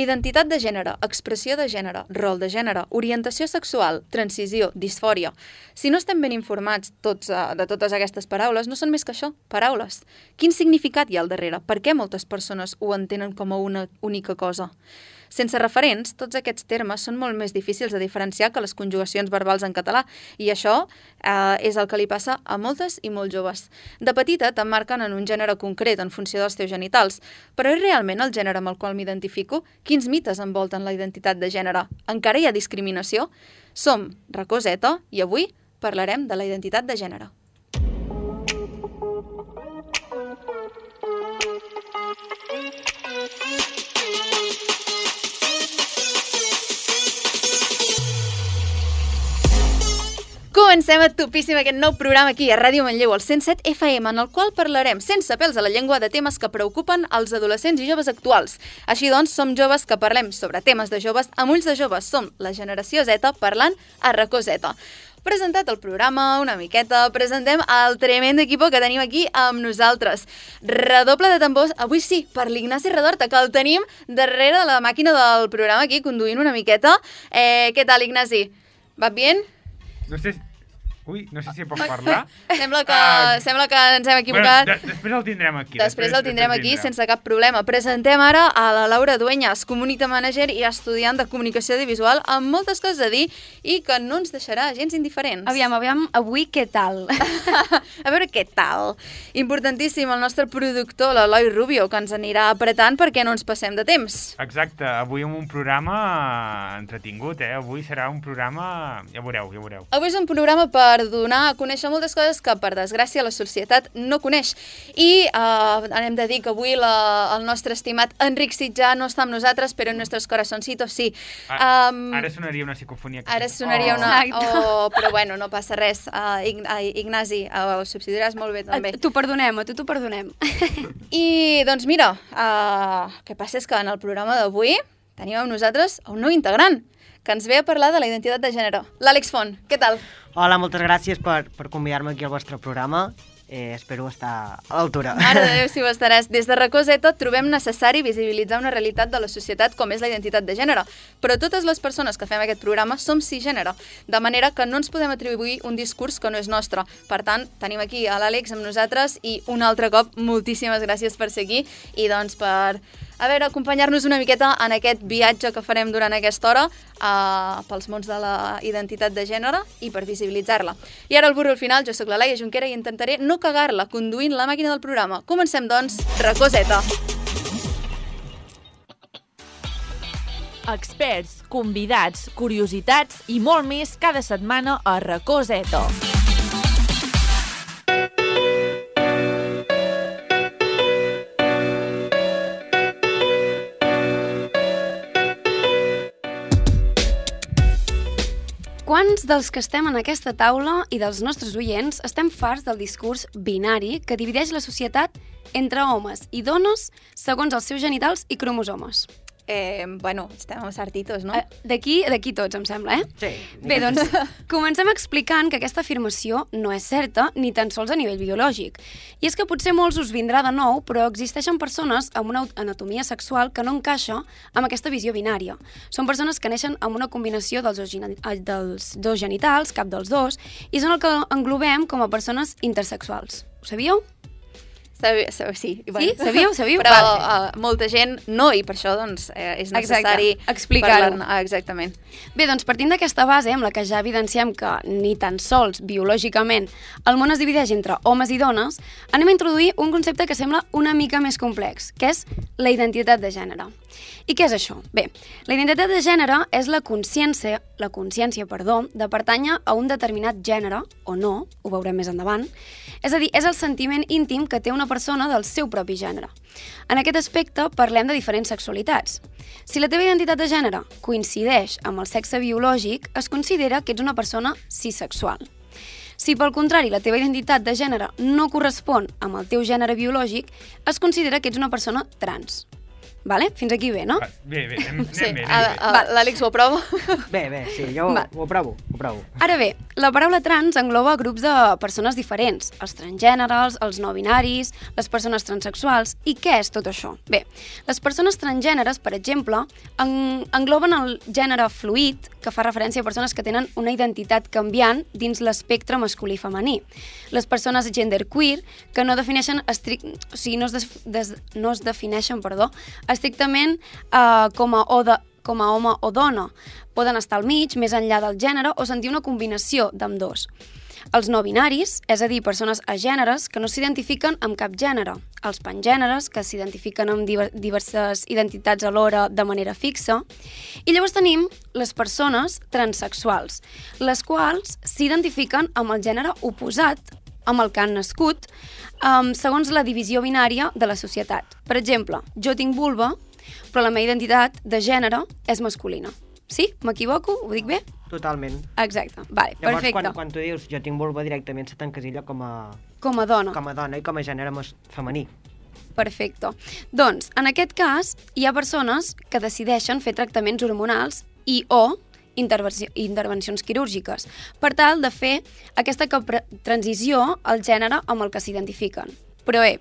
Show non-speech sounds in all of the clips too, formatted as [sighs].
Identitat de gènere, expressió de gènere, rol de gènere, orientació sexual, transició, disfòria. Si no estem ben informats tots, uh, de totes aquestes paraules, no són més que això, paraules. Quin significat hi ha al darrere? Per què moltes persones ho entenen com a una única cosa? Sense referents, tots aquests termes són molt més difícils de diferenciar que les conjugacions verbals en català i això eh, és el que li passa a moltes i molt joves. De petita t'emmarquen en un gènere concret en funció dels teus genitals, però és realment el gènere amb el qual m'identifico? Quins mites envolten la identitat de gènere? Encara hi ha discriminació? Som Racó Zeta i avui parlarem de la identitat de gènere. Comencem a topíssim aquest nou programa aquí a Ràdio Manlleu, al 107 FM, en el qual parlarem sense pèls a la llengua de temes que preocupen els adolescents i joves actuals. Així doncs, som joves que parlem sobre temes de joves amb ulls de joves. Som la generació Z parlant a racó Z. Presentat el programa una miqueta, presentem el tremend equip que tenim aquí amb nosaltres. Redoble de tambors, avui sí, per l'Ignasi Redorta, que el tenim darrere de la màquina del programa aquí, conduint una miqueta. Eh, què tal, Ignasi? Va bien? No sé... si- Ui, no sé si pot parlar. [laughs] Sembla que, Ah, sembla que ens hem equivocat. Bueno, de, després el tindrem aquí. Després el tindrem aquí sense cap problema. Presentem ara a la Laura Dueñas, Community Manager i estudiant de comunicació audiovisual amb moltes coses a dir i que no ens deixarà gens indiferents. Aviam, aviam, avui què tal? [laughs] a veure què tal. Importantíssim el nostre productor, l'Eloi Rubio, que ens anirà apretant perquè no ens passem de temps. Exacte, avui amb un programa entretingut, eh? Avui serà un programa... Ja veureu, ja veureu. Avui és un programa per donar a conèixer moltes coses que, per desgràcia, la societat no coneix. I eh, hem de dir que avui la, el nostre estimat Enric Sitjà no està amb nosaltres, però en nostres corazoncitos sí. A, Um, ara sonaria una psicofonia. que Ara sonaria Oh. una... Oh, però bueno, no passa res. Uh, Ign uh, Ignasi, uh, ho subsidiaràs molt bé també. T'ho perdonem, a tu t'ho perdonem. [laughs] I doncs mira, uh, el que passa és que en el programa d'avui tenim amb nosaltres un nou integrant que ens ve a parlar de la identitat de gènere. L'Àlex Font, què tal? Hola, moltes gràcies per, per convidar-me aquí al vostre programa. Eh, espero estar a l'altura. Mare de Déu, [laughs] si ho estaràs. Des de Racó Zeta trobem necessari visibilitzar una realitat de la societat com és la identitat de gènere. Però totes les persones que fem aquest programa som cisgènere, de manera que no ens podem atribuir un discurs que no és nostre. Per tant, tenim aquí a l'Àlex amb nosaltres i un altre cop moltíssimes gràcies per ser aquí i doncs per a veure, acompanyar-nos una miqueta en aquest viatge que farem durant aquesta hora uh, pels mons de la identitat de gènere i per visibilitzar-la. I ara el burro al final, jo sóc la Laia Junquera i intentaré no cagar-la conduint la màquina del programa. Comencem, doncs, Racoseta. Experts, convidats, curiositats i molt més cada setmana a Racó Zeta. Quants dels que estem en aquesta taula i dels nostres oients estem farts del discurs binari que divideix la societat entre homes i dones segons els seus genitals i cromosomes? Eh, bueno, estem amb sartitos, no? Eh, D'aquí d'aquí tots, em sembla, eh? Sí. Bé, doncs, comencem explicant que aquesta afirmació no és certa ni tan sols a nivell biològic. I és que potser molts us vindrà de nou, però existeixen persones amb una anatomia sexual que no encaixa amb aquesta visió binària. Són persones que neixen amb una combinació dels dos, geni- eh, dels dos genitals, cap dels dos, i són el que englobem com a persones intersexuals. Ho sabíeu? Sabi, sabi, sí, Sí? Sabíeu? Sabíeu? Però Val. uh, molta gent no, i per això doncs, eh, és necessari explicar-ho. Ah, exactament. Bé, doncs partint d'aquesta base amb la que ja evidenciem que ni tan sols biològicament el món es divideix entre homes i dones, anem a introduir un concepte que sembla una mica més complex, que és la identitat de gènere. I què és això? Bé, la identitat de gènere és la consciència, la consciència, perdó, de pertànyer a un determinat gènere, o no, ho veurem més endavant, és a dir, és el sentiment íntim que té una persona del seu propi gènere. En aquest aspecte parlem de diferents sexualitats. Si la teva identitat de gènere coincideix amb el sexe biològic, es considera que ets una persona cisexual. Si pel contrari la teva identitat de gènere no correspon amb el teu gènere biològic, es considera que ets una persona trans. Vale? Fins aquí bé, no? Va, Bé, bé, anem, anem Sí, bé, bé. l'Àlex ho aprova? Bé, bé, sí, jo Va. ho aprovo, ho aprovo. Ara bé, La paraula trans engloba grups de persones diferents, els transgèneres, els no binaris, les persones transexuals. I què és tot això? Bé, les persones transgèneres, per exemple, en engloben el gènere fluid, que fa referència a persones que tenen una identitat canviant dins l'espectre masculí-femení. Les persones genderqueer, que no defineixen estric... o sigui, no es, des... Des... no es defineixen perdó, estrictament eh, com a o de com a home o dona. Poden estar al mig, més enllà del gènere, o sentir una combinació d'ambdós. Els no binaris, és a dir, persones agèneres que no s'identifiquen amb cap gènere. Els pangèneres, que s'identifiquen amb diver diverses identitats alhora de manera fixa. I llavors tenim les persones transexuals, les quals s'identifiquen amb el gènere oposat amb el que han nascut, um, segons la divisió binària de la societat. Per exemple, jo tinc vulva, però la meva identitat de gènere és masculina. Sí? M'equivoco? Ho dic bé? Totalment. Exacte. Vale, Llavors, perfecte. quan, quan tu dius jo tinc vulva, directament se t'encasilla com a, Com a dona. com a dona i com a gènere femení. Perfecte. Doncs, en aquest cas, hi ha persones que decideixen fer tractaments hormonals i o intervencions quirúrgiques, per tal de fer aquesta transició al gènere amb el que s'identifiquen. Però bé,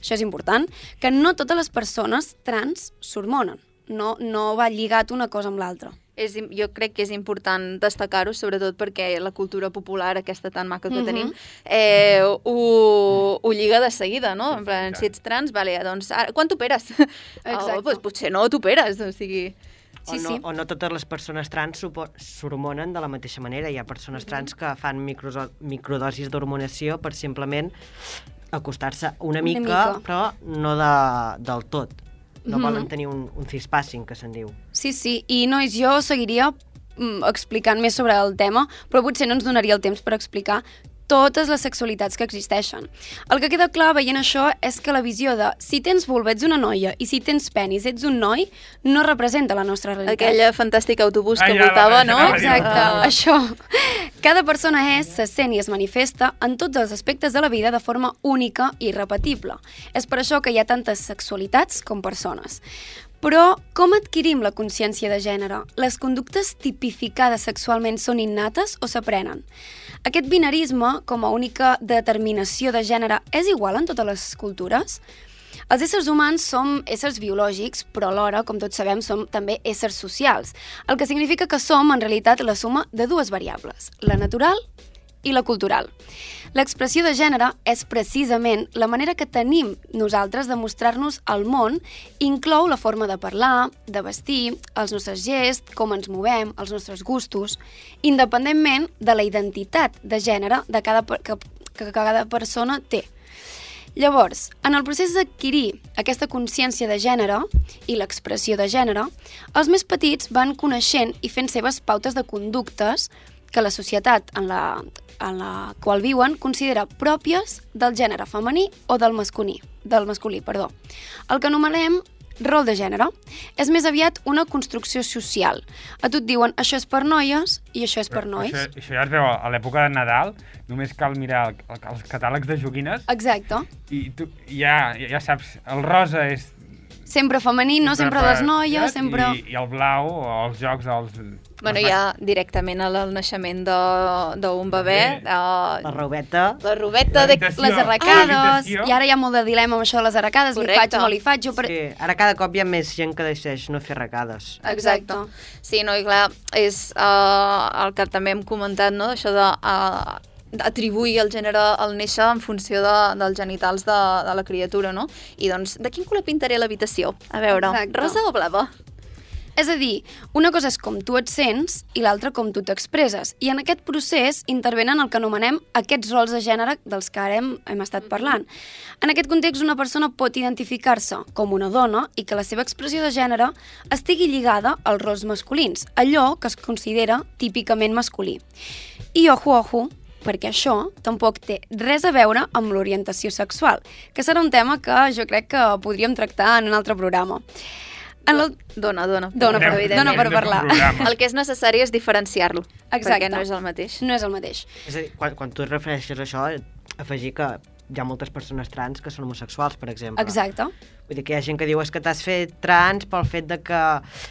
això és important, que no totes les persones trans s'hormonen. No, no va lligat una cosa amb l'altra. És, jo crec que és important destacar-ho, sobretot perquè la cultura popular, aquesta tan maca que Mhm. tenim, eh, ho, ho lliga de seguida, no? En plan, si ets trans, vale, doncs, ara, quan t'operes? [laughs] Exacte. Oh, doncs potser no t'operes, o sigui... Sí, o, no, sí. o no totes les persones trans s'hormonen de la mateixa manera. Hi ha persones trans que fan microso- microdosis d'hormonació per simplement acostar-se una, Una mica, mica. però no de, del tot. No Mhm. volen tenir un, un cispassing, que se'n diu. Sí, sí, i nois, jo seguiria mm, explicant més sobre el tema, però potser no ens donaria el temps per explicar totes les sexualitats que existeixen. El que queda clar veient això és que la visió de si tens vulva ets una noia i si tens penis ets un noi no representa la nostra realitat. Aquell fantàstic autobús que voltava, no? Exacte, Ah. això. Cada persona és, se sent i es manifesta en tots els aspectes de la vida de forma única i irrepetible. És per això que hi ha tantes sexualitats com persones. Però com adquirim la consciència de gènere? Les conductes tipificades sexualment són innates o s'aprenen? Aquest binarisme, com a única determinació de gènere, és igual en totes les cultures? Els éssers humans som éssers biològics, però alhora, com tots sabem, som també éssers socials, el que significa que som, en realitat, la suma de dues variables, la natural i la cultural. L'expressió de gènere és precisament la manera que tenim nosaltres de mostrar-nos al món inclou la forma de parlar, de vestir, els nostres gests, com ens movem, els nostres gustos, independentment de la identitat de gènere de cada, que, que cada persona té. Llavors, en el procés d'adquirir aquesta consciència de gènere i l'expressió de gènere, els més petits van coneixent i fent seves pautes de conductes que la societat en la, en la qual viuen considera pròpies del gènere femení o del masculí, del masculí, perdó. El que anomenem rol de gènere és més aviat una construcció social. A tu et diuen això és per noies i això és per nois. Això, això ja es veu a l'època de Nadal, només cal mirar el, el, els catàlegs de joguines Exacte. i tu ja, ja, saps, el rosa és... Sempre femení, no? Sempre les per- noies, saps? sempre... I, I el blau, els jocs dels... Bueno, ja directament al naixement de- d'un bebè, Bebè. uh, La robeta... la robeta de... Les Ah, arracades, l'habitació. i ara hi ha molt de dilema amb això de les arracades, li Correcte. faig o no li faig, jo per... Sí, ara cada cop hi ha més gent que decideix no fer arracades. Exacte. Sí, no, i clar, és uh, el que també hem comentat, no?, això de... Uh, atribuir el gènere al néixer en funció de, dels genitals de, de la criatura, no? I doncs, de quin color pintaré l'habitació? A veure, Exacte. rosa o blava? És a dir, una cosa és com tu et sents i l'altra com tu t'expresses. I en aquest procés intervenen el que anomenem aquests rols de gènere dels que ara hem, hem estat parlant. En aquest context, una persona pot identificar-se com una dona i que la seva expressió de gènere estigui lligada als rols masculins, allò que es considera típicament masculí. I ojo, ojo, perquè això tampoc té res a veure amb l'orientació sexual, que serà un tema que jo crec que podríem tractar en un altre programa. En el... Dona, dona. Dona, però per- evidentment. dona per parlar. El que és necessari és diferenciar-lo, Exacte. perquè no és el mateix. No és el mateix. És a dir, quan, quan tu et refereixes a això, afegir que hi ha moltes persones trans que són homosexuals, per exemple. Exacte. Vull dir que hi ha gent que diu és que t'has fet trans pel fet de que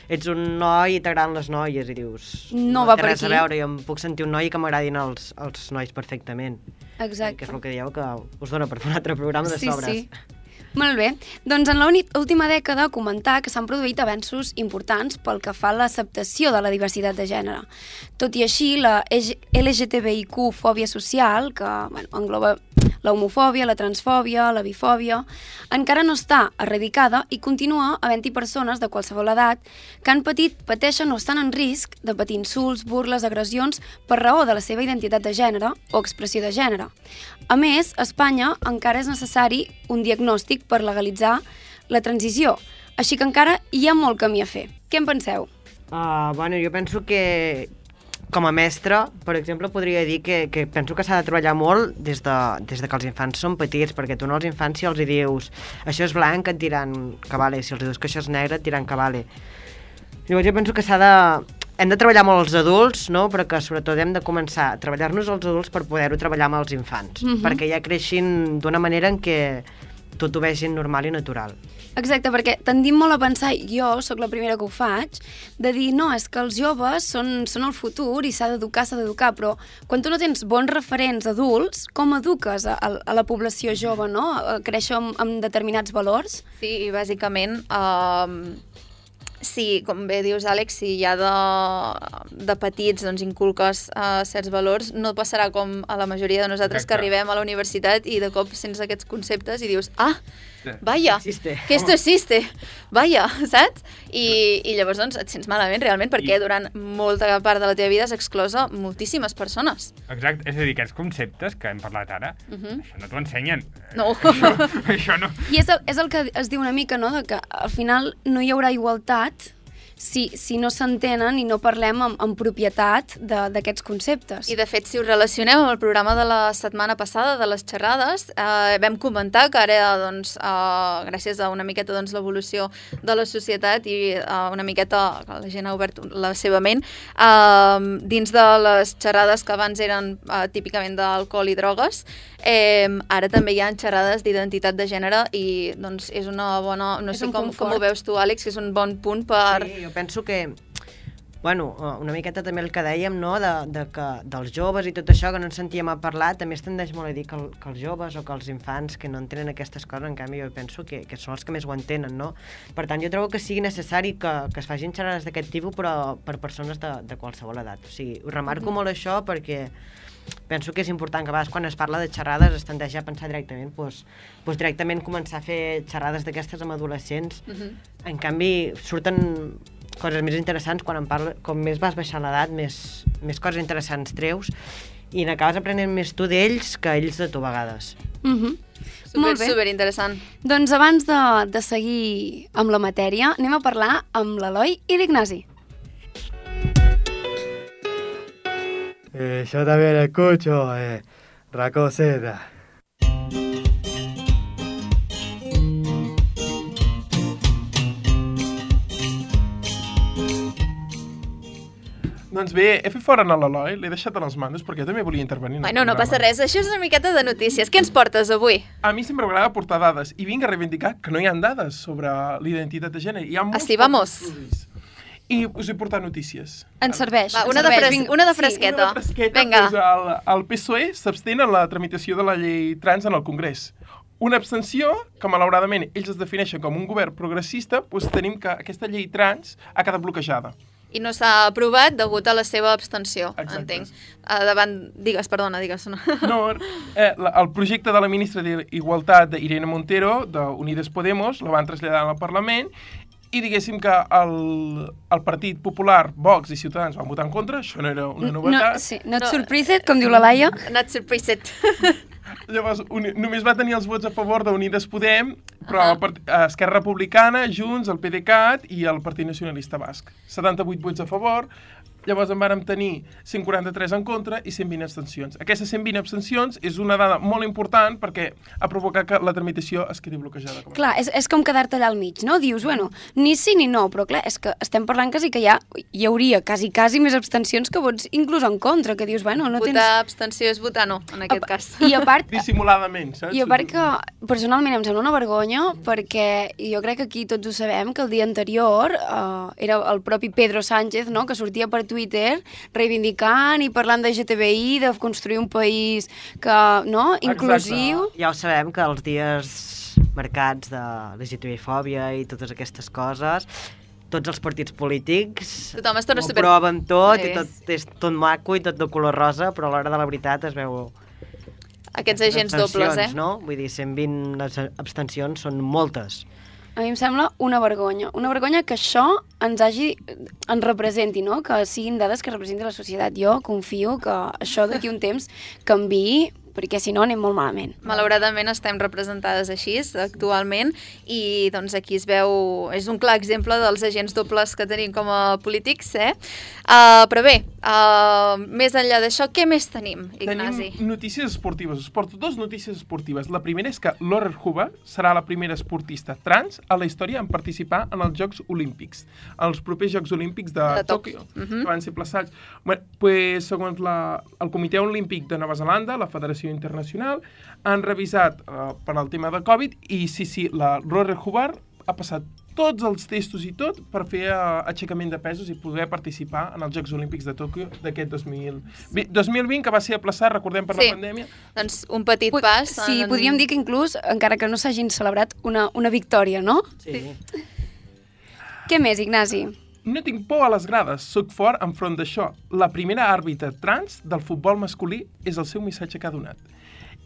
ets un noi i t'agraden les noies i dius... No va té per aquí." a veure, jo em puc sentir un noi que m'agradin els, els nois perfectament. Que Exacte. és el que dieu que us dona per fer un altre programa de sí, sobres. Sí. Molt bé. Doncs en l'última dècada comentar que s'han produït avenços importants pel que fa a l'acceptació de la diversitat de gènere. Tot i així, la LGTBIQ-fòbia social, que bueno, engloba la homofòbia, la transfòbia, la bifòbia, encara no està erradicada i continua havent-hi persones de qualsevol edat que han patit, pateixen o estan en risc de patir insults, burles, agressions per raó de la seva identitat de gènere o expressió de gènere. A més, a Espanya encara és necessari un diagnòstic per legalitzar la transició, així que encara hi ha molt camí a fer. Què en penseu? Uh, bueno, jo penso que com a mestre, per exemple, podria dir que, que penso que s'ha de treballar molt des de, des de que els infants són petits, perquè tu no als infants si els hi dius això és blanc et diran que vale, si els dius que això és negre et diran que vale. Llavors jo penso que s'ha de... Hem de treballar molt els adults, no? però que sobretot hem de començar a treballar-nos els adults per poder-ho treballar amb els infants, Mhm. perquè ja creixin d'una manera en què tot ho vegin normal i natural. Exacte, perquè tendim molt a pensar, jo sóc la primera que ho faig, de dir, no, és que els joves són, són el futur i s'ha d'educar, s'ha d'educar, però quan tu no tens bons referents adults, com eduques a, a la població jove, no? A créixer amb, amb determinats valors? Sí, i bàsicament, um, sí, com bé dius, Àlex, si ja de, de petits doncs, inculques uh, certs valors, no passarà com a la majoria de nosaltres Exacte. que arribem a la universitat i de cop sents aquests conceptes i dius, ah. Vaya, Existe. que esto existe, vaya, saps? I, I llavors doncs, et sents malament realment perquè I- durant molta part de la teva vida has exclosa moltíssimes persones. Exacte, és a dir, aquests conceptes que hem parlat ara, Uh -huh. això no t'ho ensenyen. No. Això, [laughs] això no... I és el, és el que es diu una mica, no?, de que al final no hi haurà igualtat si, si no s'entenen i no parlem amb, amb propietat de- d'aquests conceptes. I de fet, si us relacioneu amb el programa de la setmana passada de les xerrades, eh, vam comentar que ara, doncs, eh, gràcies a una miqueta doncs, l'evolució de la societat i eh, una miqueta que la gent ha obert la seva ment, eh, dins de les xerrades que abans eren eh, típicament d'alcohol i drogues, eh, ara també hi ha xerrades d'identitat de gènere i doncs, és una bona... No És sé com, com ho veus tu, Àlex, que és un bon punt per... Sí, jo penso que bueno, eh, una miqueta també el que dèiem, no?, de, de que dels joves i tot això que no ens sentíem a parlar, també es tendeix molt a dir que, el, que els joves o que els infants que no entenen aquestes coses, en canvi jo penso que, que són els que més ho entenen, no? Per tant, jo trobo que sigui necessari que, que es facin xerrades d'aquest tipus, però per persones de, de qualsevol edat. O sigui, ho remarco Mhm. molt això perquè penso que és important que a vegades quan es parla de xerrades es tendeix a pensar directament doncs, doncs directament començar a fer xerrades d'aquestes amb adolescents Uh -huh. en canvi, surten coses més interessants quan en parla, com més vas baixant l'edat, més, més coses interessants treus i n'acabes aprenent més tu d'ells que ells de tu a vegades. Uh -huh. Super, Molt bé. super interessant. Doncs abans de, de seguir amb la matèria, anem a parlar amb l'Eloi i l'Ignasi. Eh, yo también escucho eh, Racoseta. Doncs bé, he fet fora en l'Eloi, l'he deixat a les mandos perquè jo també volia intervenir. en el Bueno, no passa res, això és una miqueta de notícies. Què ens portes avui? A mi sempre m'agrada portar dades i vinc a reivindicar que no hi ha dades sobre l'identitat de gènere. Hi ha molts Así vamos. estudis. I us he portat notícies. Ens serveix. Va, ens una de, serveix. fres Vinga. una de Sí. fresqueta. Una fresqueta, Vinga. Doncs el, el PSOE s'abstén en la tramitació de la llei trans en el Congrés. Una abstenció que, malauradament, ells es defineixen com un govern progressista, doncs tenim que aquesta llei trans ha quedat bloquejada. I no s'ha aprovat degut a la seva abstenció, Exacte. entenc. Uh, davant... Digues, perdona, digues. No. [laughs] No, eh, la, el projecte de la ministra d'Igualtat d'Irene Montero, d'Unides Podemos, la van traslladar al Parlament i diguéssim que el, el Partit Popular, Vox i Ciutadans van votar en contra, això no era una No, novetat. sí, no et No. surpriset, com diu la Laia. Not surprised. [laughs] Llavors, un, només va tenir els vots a favor d'Unides Podem, però part, eh, Esquerra Republicana, Junts, el PDeCAT i el Partit Nacionalista Basc. 78 vots a favor, llavors en vàrem tenir 143 en contra i 120 abstencions. Aquestes 120 abstencions és una dada molt important perquè ha provocat que la tramitació es quedi bloquejada. Com a- Clar, és, és com quedar-te allà al mig, no? Dius, bueno, ni sí ni no, però clar, és que estem parlant quasi que hi, ha, hi hauria quasi, quasi més abstencions que vots inclús en contra, que dius, bueno, no votar tens... abstenció és votar no, en aquest cas. I a part, [laughs] Dissimuladament, saps? I a part que, personalment, em sembla una vergonya perquè jo crec que aquí tots ho sabem, que el dia anterior uh, era el propi Pedro Sánchez, no?, que sortia per Twitter reivindicant i parlant de GTBI, de construir un país que, no?, inclusiu. Ja ho sabem que els dies marcats de LGTBI-fòbia i totes aquestes coses tots els partits polítics Tothom es torna ho super- proven tot Sí. i tot és tot maco i tot de color rosa, però a l'hora de la veritat es veu Aquests agents dobles, eh? no? Vull dir, 120 abs- abstencions són moltes. A mi em sembla una vergonya. Una vergonya que això ens hagi, ens representi, no? Que siguin dades que representin la societat. Jo confio que això d'aquí un temps canviï, perquè si no anem molt malament. Malauradament estem representades així actualment i doncs aquí es veu, és un clar exemple dels agents dobles que tenim com a polítics, eh? Uh, però bé, uh, més enllà d'això, què més tenim, Ignasi? Tenim notícies esportives. Us porto dues notícies esportives. La primera és que Laura Huber serà la primera esportista trans a la història en participar en els Jocs Olímpics, els propers Jocs Olímpics de, De Tòquio, Tòquio. que van ser plaçats. Bueno, pues, segons la, el Comitè Olímpic de Nova Zelanda, la Federació Internacional, han revisat uh, per al tema de Covid i sí, sí, la Laura Huber ha passat tots els testos i tot per fer uh, aixecament de pesos i poder participar en els Jocs Olímpics de Tòquio d'aquest 2020, 2020, que va ser aplaçat, recordem, per Sí. la pandèmia. Doncs un petit Pu- pas. Sí, podríem dir que inclús, encara que no s'hagin celebrat, una, una victòria, no? Sí. Què més, Ignasi? No tinc por a les grades, sóc fort enfront d'això. La primera àrbitra trans del futbol masculí és el seu missatge que ha donat.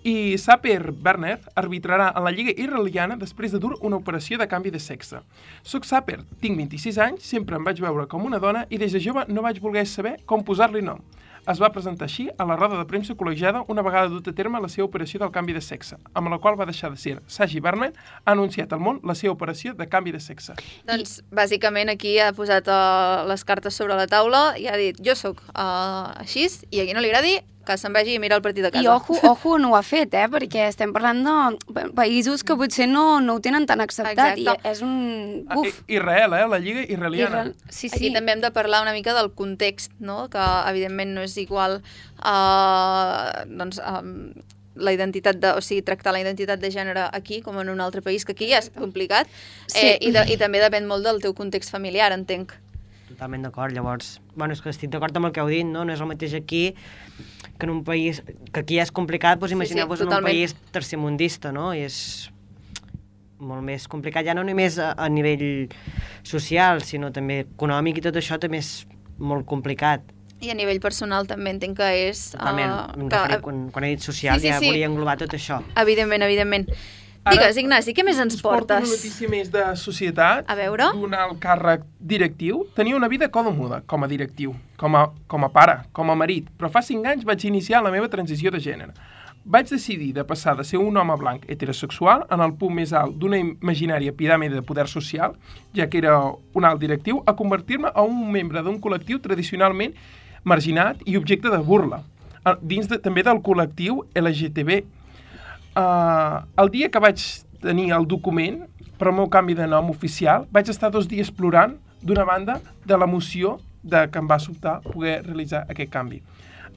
I Saper Werner arbitrarà en la Lliga Israeliana després de dur una operació de canvi de sexe. Soc Saper, tinc 26 anys, sempre em vaig veure com una dona i des de jove no vaig voler saber com posar-li nom. Es va presentar així a la roda de premsa col·legiada una vegada dut a terme la seva operació del canvi de sexe, amb la qual va deixar de ser Saji Werner, ha anunciat al món la seva operació de canvi de sexe. Doncs, bàsicament, aquí ha posat uh, les cartes sobre la taula i ha dit, jo sóc uh, així, i a qui no li agradi, que se'n vagi i mira el partit de casa. I ojo, ojo, no ho ha fet, eh? Perquè estem parlant de pa- països que potser no, no ho tenen tan acceptat. Exacte. I és un... Ah, Uf, I- Israel, eh? La Lliga israeliana. Israel- sí, Aquí sí. també hem de parlar una mica del context, no? que evidentment no és igual uh, doncs, um, la identitat de, o sigui, tractar la identitat de gènere aquí com en un altre país, que aquí ja és complicat, Sí. eh, i, de, i també depèn molt del teu context familiar, entenc. Totalment d'acord, llavors... Bueno, és que estic d'acord amb el que heu dit, no? No és el mateix aquí que en un país... Que aquí ja és complicat, doncs sí, imagineu-vos en un país tercermundista, no? I és molt més complicat, ja no només a, a nivell social, sinó també econòmic i tot això també és molt complicat. I a nivell personal també entenc que és... Totalment. Uh, que, quan, quan he dit social, Sí, sí, ja sí. volia englobar tot això. Evidentment, evidentment. Ara Digues, Ignasi, què més ens Us porto una portes? notícia més de societat. A veure. Un alt càrrec directiu. Tenia una vida còmoda com a directiu, com a, com a pare, com a marit, però fa cinc anys vaig iniciar la meva transició de gènere. Vaig decidir de passar de ser un home blanc heterosexual en el punt més alt d'una imaginària piràmide de poder social, ja que era un alt directiu, a convertir-me en un membre d'un col·lectiu tradicionalment marginat i objecte de burla, dins de, també del col·lectiu LGTB, Uh, el dia que vaig tenir el document per al meu canvi de nom oficial, vaig estar dos dies plorant, d'una banda, de l'emoció de que em va sobtar poder realitzar aquest canvi.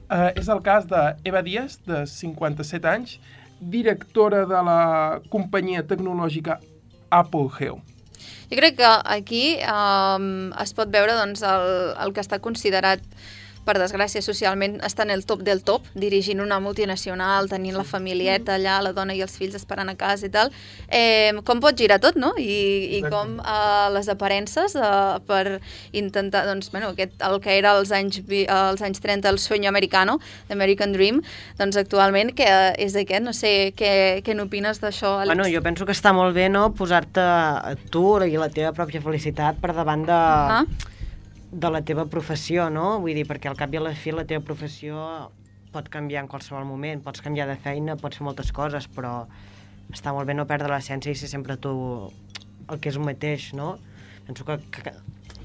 Uh, és el cas d'Eva Díaz, de 57 anys, directora de la companyia tecnològica Apple Geo. Jo crec que aquí um, es pot veure doncs, el, el que està considerat per desgràcia, socialment està en el top del top, dirigint una multinacional, tenint la familieta allà, la dona i els fills esperant a casa i tal. Eh, com pot girar tot, no? I, i com eh, les aparences eh, per intentar, doncs, bueno, aquest, el que era als anys, als anys 30 el sueño americano, l'American Dream, doncs actualment que és aquest, no sé, què, què n'opines d'això, Àlex? Bueno, jo penso que està molt bé, no?, posar-te tu i la teva pròpia felicitat per davant de, Ah. De la teva professió, no? Vull dir, perquè al cap i a la fi la teva professió pot canviar en qualsevol moment, pots canviar de feina, pots fer moltes coses, però està molt bé no perdre l'essència i ser sempre tu el que és un mateix, no? Penso que, que,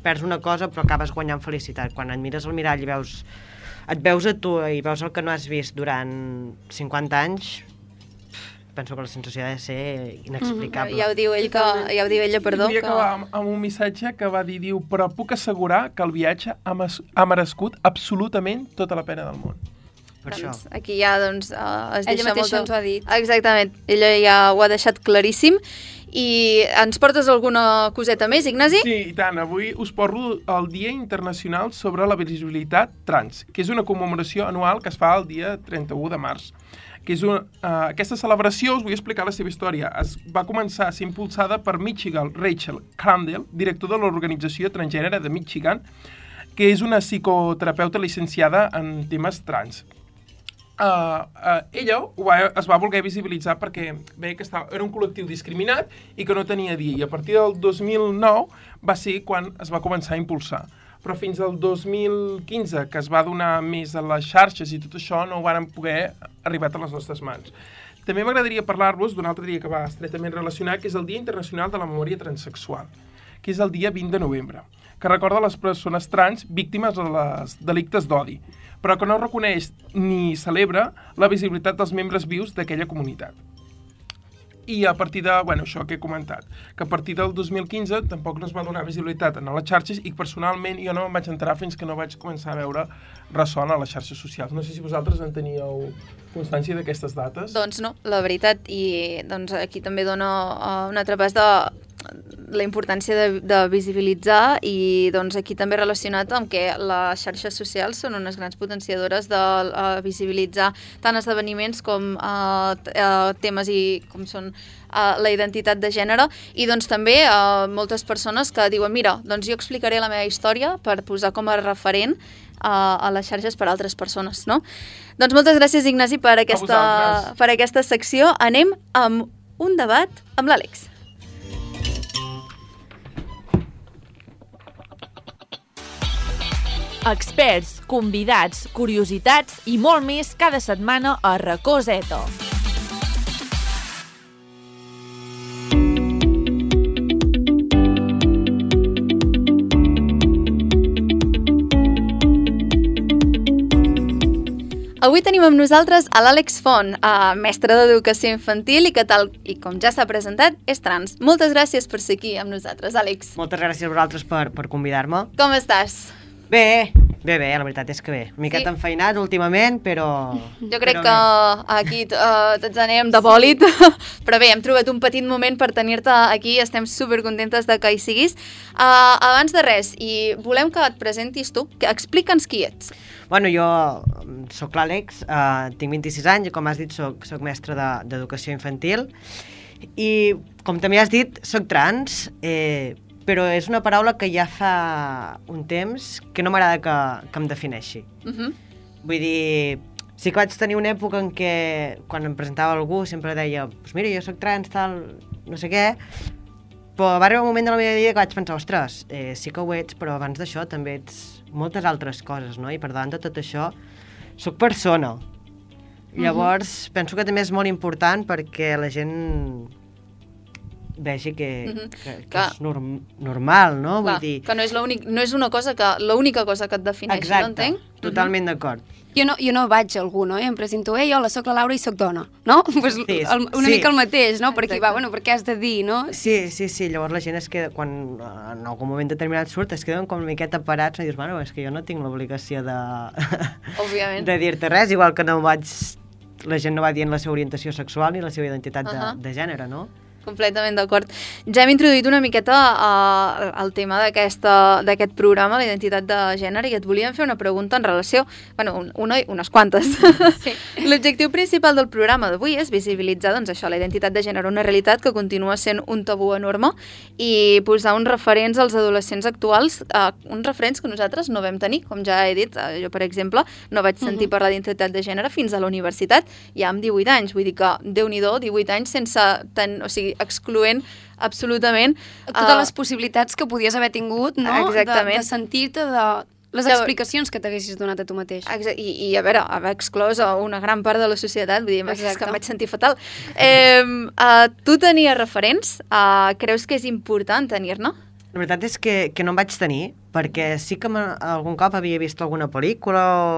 perds una cosa però acabes guanyant felicitat. Quan et mires al mirall i veus, et veus a tu i veus el que no has vist durant 50 anys, penso que la sensació ha de ser inexplicable. Ja ho diu ell, que, ja ho diu ella, perdó. I vull Que... acabar amb, amb un missatge que va dir, diu, però puc assegurar que el viatge ha, mes- ha merescut absolutament tota la pena del món. Per això. Doncs aquí ja doncs, uh, es Ella deixa mateixa molta... ens ho ha dit. Exactament, ella ja ho ha deixat claríssim. I ens portes alguna coseta més, Ignasi? Sí, i tant. Avui us porto el Dia Internacional sobre la Visibilitat Trans, que és una commemoració anual que es fa el dia 31 de març. Que és una, uh, aquesta celebració, us vull explicar la seva història, es va començar a ser impulsada per Michigan Rachel Crandall, director de l'Organització Transgènere de Michigan, que és una psicoterapeuta licenciada en temes trans. Uh, uh, ella ho va, es va voler visibilitzar perquè veia que estava, era un col·lectiu discriminat i que no tenia dia. I a partir del 2009 va ser quan es va començar a impulsar. Però fins al 2015, que es va donar més a les xarxes i tot això, no ho varen poder arribar a les nostres mans. També m'agradaria parlar-vos d'un altre dia que va estretament relacionat, que és el Dia Internacional de la Memòria Transsexual, que és el dia 20 de novembre, que recorda les persones trans víctimes de les delictes d'odi, però que no reconeix ni celebra la visibilitat dels membres vius d'aquella comunitat. I a partir de, bueno, això que he comentat, que a partir del 2015 tampoc no es va donar visibilitat en les xarxes i personalment jo no me'n vaig entrar fins que no vaig començar a veure ressò a les xarxes socials. No sé si vosaltres en teníeu constància d'aquestes dates. Doncs no, la veritat, i doncs aquí també dono uh, un altre pas de la importància de, de visibilitzar i doncs aquí també relacionat amb que les xarxes socials són unes grans potenciadores de uh, visibilitzar tant esdeveniments com uh, uh, temes i com són uh, la identitat de gènere i doncs també uh, moltes persones que diuen mira, doncs jo explicaré la meva història per posar com a referent a les xarxes per a altres persones, no? Doncs moltes gràcies, Ignasi, per aquesta, per aquesta secció. Anem amb un debat amb l'Àlex. Experts, convidats, curiositats i molt més cada setmana a Racó Zeta. Avui tenim amb nosaltres a l'Àlex Font, uh, mestre d'Educació Infantil i que tal i com ja s'ha presentat, és trans. Moltes gràcies per ser aquí amb nosaltres, Àlex. Moltes gràcies a vosaltres per, per convidar-me. Com estàs? Bé, bé, bé, la veritat és que bé. Una miqueta Sí? enfeinat últimament, però... Jo crec però que bé. aquí uh, tots anem de bòlit, [laughs] però bé, hem trobat un petit moment per tenir-te aquí, estem supercontentes de que hi siguis. Uh, abans de res, i volem que et presentis tu, que explica'ns qui ets. Bueno, jo mm, sóc l'Àlex, eh, tinc 26 anys i com has dit sóc, sóc mestre de- d'educació infantil i com també has dit sóc trans, eh, però és una paraula que ja fa un temps que no m'agrada que, que em defineixi. Uh -huh. Vull dir, sí que vaig tenir una època en què quan em presentava algú sempre deia pues mira, jo sóc trans, tal, no sé què, però va arribar un moment de la meva vida que vaig pensar, ostres, eh, sí que ho ets, però abans d'això també ets moltes altres coses, no? I per davant de tot això, sóc persona. Llavors, penso que també és molt important perquè la gent vegi que, Mhm. que, que Clar. és norm normal, no? Clar, Vull dir, que no és l'únic, no és una cosa que, l'única cosa que et defineix, no exacte, entenc? totalment d'acord. Jo no, jo no vaig a algú, no? I em presento, ei, hola, sóc la Laura i sóc dona, no? [laughs] Pues Sí, el, una sí. mica el mateix, no? Per aquí Exacte. va, bueno, per què has de dir, no? Sí, sí, sí, llavors la gent es queda, quan eh, en algun moment determinat surt, es queden com una miqueta parats i dius, bueno, és que jo no tinc l'obligació de, [laughs] Òbviament. de dir-te res, igual que no vaig, la gent no va dient la seva orientació sexual ni la seva identitat de, Ahà. de gènere, no? Completament d'acord. Ja hem introduït una miqueta uh, el tema d'aquest programa, la identitat de gènere, i et volíem fer una pregunta en relació... bueno, un- una, unes quantes. Sí. [laughs] L'objectiu principal del programa d'avui és visibilitzar doncs, això, la identitat de gènere, una realitat que continua sent un tabú enorme i posar uns referents als adolescents actuals, uh, uns referents que nosaltres no vam tenir, com ja he dit, uh, jo per exemple no vaig sentir parlar d'identitat de gènere fins a la universitat, ja amb 18 anys, vull dir que Déu-n'hi-do, 18 anys sense ten, o sigui, excloent absolutament Totes eh, les possibilitats que podies haver tingut, no? Exactament. De, de sentir-te de les explicacions que t'haguessis donat a tu mateix. Exa- I, I, a veure, haver exclòs a una gran part de la societat, vull dir, és que Exacte. em vaig sentir fatal. Eh, uh, tu tenies referents? Uh, creus que és important tenir-ne? La veritat és que, que no em vaig tenir, perquè sí que algun cop havia vist alguna pel·lícula o,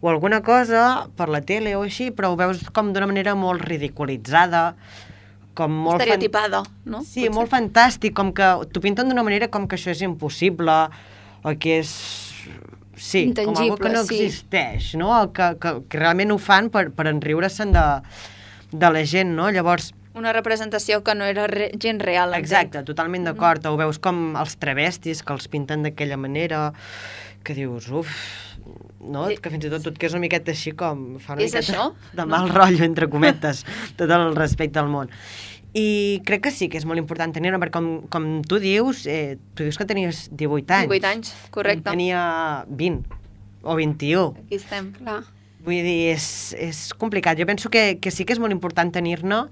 o alguna cosa per la tele o així, però ho veus com d'una manera molt ridiculitzada, com molt... fan- Estereotipada, no? Sí, Potser. molt fantàstic, com que t'ho pinten d'una manera com que això és impossible, o que és... Sí, com algo que Intangible, no sí. existeix, no? O Que, que, que realment ho fan per, per enriure-se'n de, de la gent, no? Llavors, Una representació que no era re gent real. entenc. exacte, totalment d'acord. Ho veus com els travestis, que els pinten d'aquella manera, que dius, uf, no? I- Que fins i tot tot que és una miqueta així com... Fa una És miqueta això? [laughs] De mal rotllo, entre cometes, [laughs] tot el respecte al món. I crec que sí que és molt important tenir-ho, perquè com, com tu dius, eh, tu dius que tenies 18 anys. 18 anys, correcte. En tenia 20 o 21. Aquí estem. Clar. Vull dir, és, és complicat. Jo penso que, que sí que és molt important tenir-ne,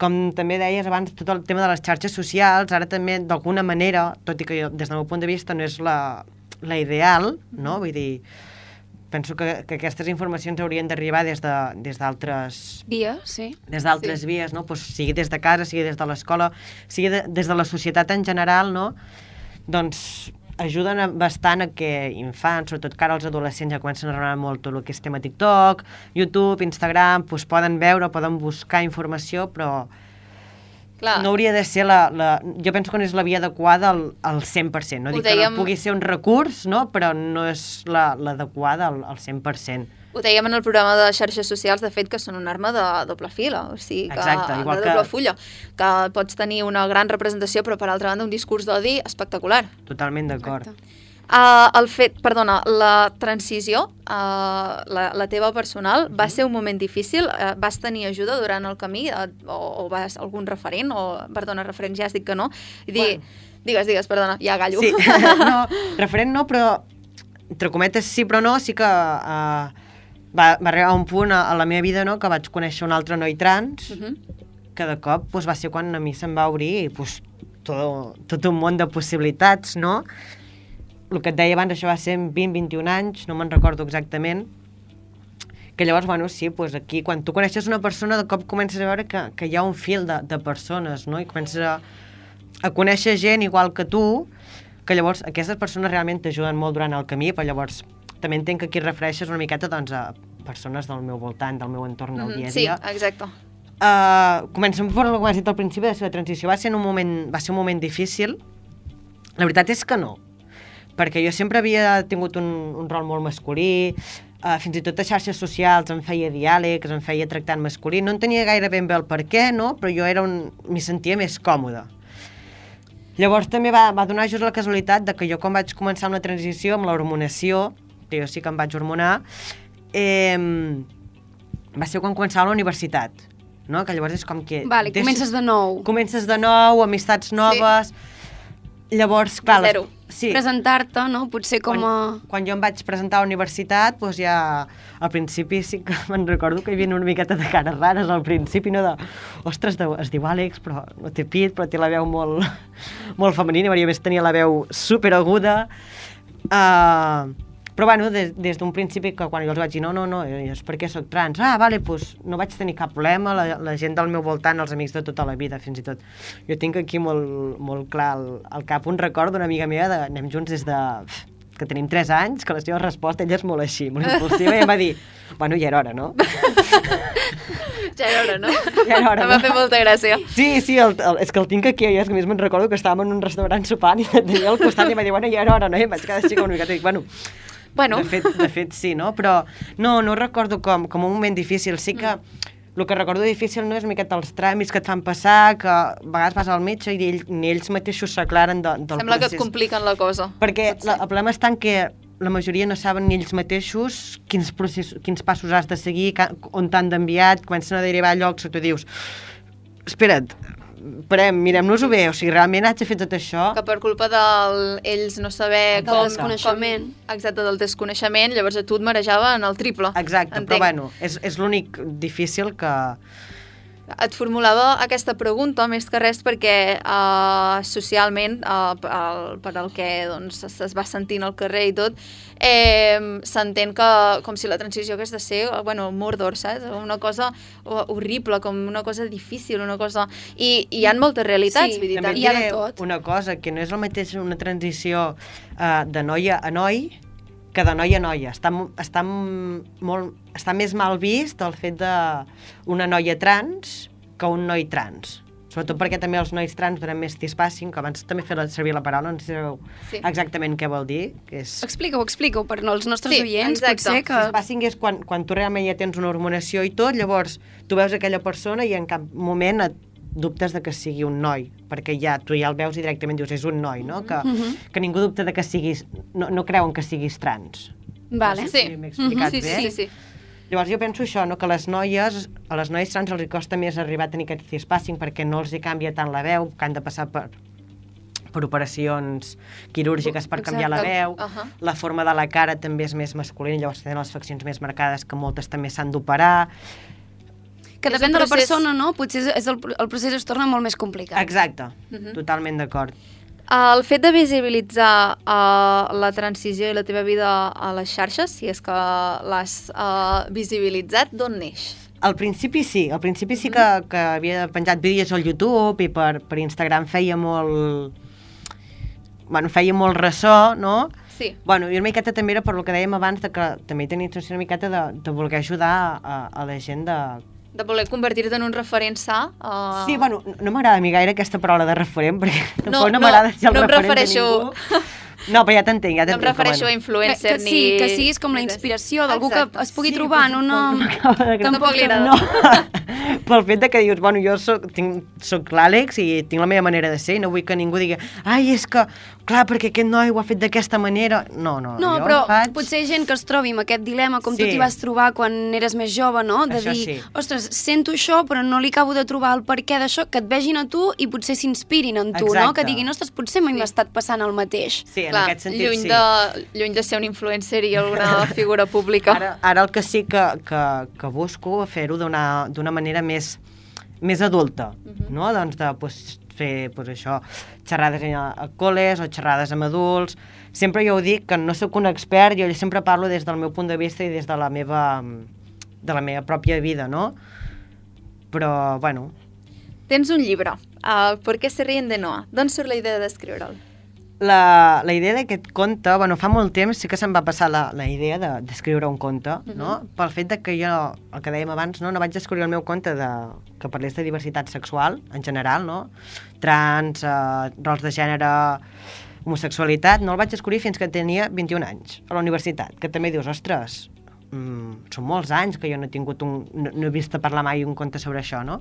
com també deies abans, tot el tema de les xarxes socials, ara també d'alguna manera, tot i que jo, des del meu punt de vista no és la, la ideal, no? Vull dir, penso que, que aquestes informacions haurien d'arribar des de- des d'altres Via, sí. des d'altres Sí. vies, no? pues, sigui des de casa, sigui des de l'escola, sigui de, des de la societat en general, no? doncs ajuden bastant a que infants, sobretot que ara els adolescents ja comencen a rebre molt tot el que és tema TikTok, YouTube, Instagram, doncs poden veure, poden buscar informació, però Clar, no hauria de ser la, la... Jo penso que no és la via adequada al, al 100%. No Ho dic que dèiem- no pugui ser un recurs, no? però no és la- l'adequada al, al 100%. ho dèiem en el programa de xarxes socials, de fet, que són una arma de doble fila, o sigui, que, Exacte, igual de que- doble fulla, que pots tenir una gran representació, però per altra banda un discurs d'odi espectacular. Totalment d'acord. Uh, el fet, perdona, la transició, uh, la, la teva personal, va ser un moment difícil? Uh, vas tenir ajuda durant el camí? Uh, o, o vas algun referent? O, perdona, referent ja has dit que no. I dir, Digues, digues, perdona, ja gallo. Sí, [laughs] [laughs] no, referent no, però entre cometes sí però no, sí que uh, va, va arribar un punt a, a la meva vida no, que vaig conèixer un altre noi trans Uh -huh. que de cop pues, va ser quan a mi se'm va obrir pues, tot, tot un món de possibilitats, no? El que et deia abans, això va ser en 20-21 anys, no me'n recordo exactament, que llavors, bueno, sí, pues aquí, quan tu coneixes una persona, de cop comences a veure que, que hi ha un fil de, de persones, no? I comences a, a conèixer gent igual que tu, que llavors aquestes persones realment t'ajuden molt durant el camí, però llavors també entenc que aquí refereixes una miqueta doncs, a persones del meu voltant, del meu entorn del Mhm, dia a Sí, dia. exacte. Uh, comencem per el que m'has dit al principi, la seva transició va ser, un moment, va ser un moment difícil. La veritat és que no, perquè jo sempre havia tingut un, un rol molt masculí, uh, fins i tot a xarxes socials em feia diàlegs, em feia tractar en masculí, no entenia gaire ben bé el per què, no? però jo era un... m'hi sentia més còmode. Llavors també va, va donar just la casualitat de que jo quan vaig començar amb la transició, amb l'hormonació, que jo sí que em vaig hormonar, eh, va ser quan començava la universitat, no? que llavors és com que... Vale, comences de nou. Comences de nou, amistats noves... Llavors, clar... les- Zero. Sí. Presentar-te, no? Potser com a... Quan, quan jo em vaig presentar a la universitat, doncs ja al principi sí que [laughs] me'n recordo que hi havia una miqueta de cares rares al principi, no? De, ostres, de, es diu Àlex, però no té pit, però té la veu molt, molt femenina, i a més tenia la veu superaguda. Uh, però bueno, des, des d'un principi que quan jo els vaig dir no, no, no, eh, és perquè sóc trans, ah, vale, doncs no vaig tenir cap problema, la, la gent del meu voltant, els amics de tota la vida, fins i tot. Jo tinc aquí molt, molt clar al, al cap un record d'una amiga meva, de, anem junts des de que tenim 3 anys, que la seva resposta, ella és molt així, molt impulsiva, i em va dir, bueno, ja era hora, no? [laughs] Ja era hora, no? Ja era hora, Em va no? fer molta gràcia. Sí, sí, el, el, és que el tinc aquí, jo és que més me'n recordo que estàvem en un restaurant sopant i tenia al costat i em va dir, bueno, ja era hora, no? I em vaig quedar així com una i dic, bueno, Bueno, de fet, de fet sí, no? Però no, no recordo com, com un moment difícil. Sí que el que recordo difícil no és miqueta els tràmits que et fan passar, que a vegades vas al metge i ell, ni ells mateixos s'aclaren de, del sembla que et procés. compliquen la cosa. Perquè la, el problema està en que la majoria no saben ni ells mateixos quins, procés, quins passos has de seguir, on t'han d'enviar, comencen a derivar llocs que tu dius espera't, parem, mirem-nos-ho bé, o sigui, realment haig de fer tot això? Que per culpa del ells no saber Del com... desconeixement. Com, exacte, del desconeixement, llavors a tu et marejava en el triple. Exacte, Entenc. però bueno, és, és l'únic difícil que, Et formulava aquesta pregunta més que res perquè uh, socialment, uh, el, per al que doncs, es, es va sentint al carrer i tot, eh, s'entén que com si la transició hagués de ser, eh, bueno, Mordor, saps? Una cosa ho- horrible, com una cosa difícil, una cosa... I, i hi ha moltes realitats, Sí, vull dir, També hi ha de tot. una cosa, que no és el mateix una transició uh, de noia a noi que de noia a noia. Està, està, molt, està més mal vist el fet de una noia trans que un noi trans. Sobretot perquè també els nois trans donen més cispassing, que abans també fer servir la paraula, no sé Sí. exactament què vol dir, que és... Explica-ho, explica-ho, per als nostres Sí, oients, exacte. potser que... Cispassing és quan, quan tu realment ja tens una hormonació i tot, llavors tu veus aquella persona i en cap moment et dubtes de que sigui un noi, perquè ja tu ja el veus i directament dius és un noi, no? Que, Mhm. que ningú dubta de que siguis... No, no creuen que siguis trans. Vale. No sé Sí. si m'he explicat sí, bé. sí, sí. Llavors jo penso això, no? que les noies, a les noies trans els costa més arribar a tenir aquest cispassing perquè no els hi canvia tant la veu, que han de passar per per operacions quirúrgiques per canviar la Exacte. veu, Ahà. la forma de la cara també és més masculina, llavors tenen les faccions més marcades que moltes també s'han d'operar. Que depèn un de la procés- persona, no? Potser és, el, el procés es torna molt més complicat. Exacte, Mhm. totalment d'acord. El fet de visibilitzar uh, la transició i la teva vida a les xarxes, si és que l'has uh, visibilitzat, d'on neix? Al principi sí, al principi sí que, que havia penjat vídeos al YouTube i per, per Instagram feia molt... Bueno, feia molt ressò, no? Sí. Bueno, i una miqueta també era per lo que dèiem abans, de que també tenia intenció una miqueta de, de voler ajudar a, a la gent de... De voler convertir-te en un referent sa? Uh... Sí, bueno, no- m'agrada a mi gaire aquesta paraula de referent, perquè No, tampoc no, no, m'agrada ser el no referent refereixo- de ningú. No, però ja t'entenc, ja No em t'entenc. refereixo a Que, influencer que ni... sí, que siguis com la inspiració d'algú que es pugui Sí, trobar en una... Tampoc li agrada. No, [laughs] pel fet de que dius, bueno, jo soc, tinc, soc l'Àlex i tinc la meva manera de ser i no vull que ningú digui ai, és que, clar, perquè aquest noi ho ha fet d'aquesta manera. No, no, No, jo però faig... potser gent que es trobi amb aquest dilema com tu Sí. t'hi vas trobar quan eres més jove, no? De Això dir, sí. ostres, sento això però no li acabo de trobar el per què d'això, que et vegin a tu i potser s'inspirin en tu, no? Exacte. Que diguin, ostres, potser mai m'ha estat passant el mateix. Sí, en Clar, aquest sentit lluny sí. De, lluny de ser un influencer i alguna [laughs] figura pública. Ara, ara el que sí que, que, que busco és fer-ho d'una d'una manera més, més adulta, Mhm. no? Doncs de pues, fer pues, això, xerrades a, col·les o xerrades amb adults. Sempre jo ho dic, que no sóc un expert, jo sempre parlo des del meu punt de vista i des de la meva, de la meva pròpia vida, no? Però, bueno, Tens un llibre, uh, ¿Por qué se ríen de Noah? D'on surt la idea d'escriure'l? La, la idea d'aquest conte, bueno, fa molt temps sí que se'm va passar la, la idea de- d'escriure un conte, no? Pel fet de que jo, el que dèiem abans, no, no vaig descobrir el meu conte de, que parlés de diversitat sexual, en general, no? Trans, eh, rols de gènere, homosexualitat, no el vaig descobrir fins que tenia 21 anys, a la universitat, que també dius, ostres, mm, són molts anys que jo no he tingut un, no, no he vist a parlar mai un conte sobre això, no?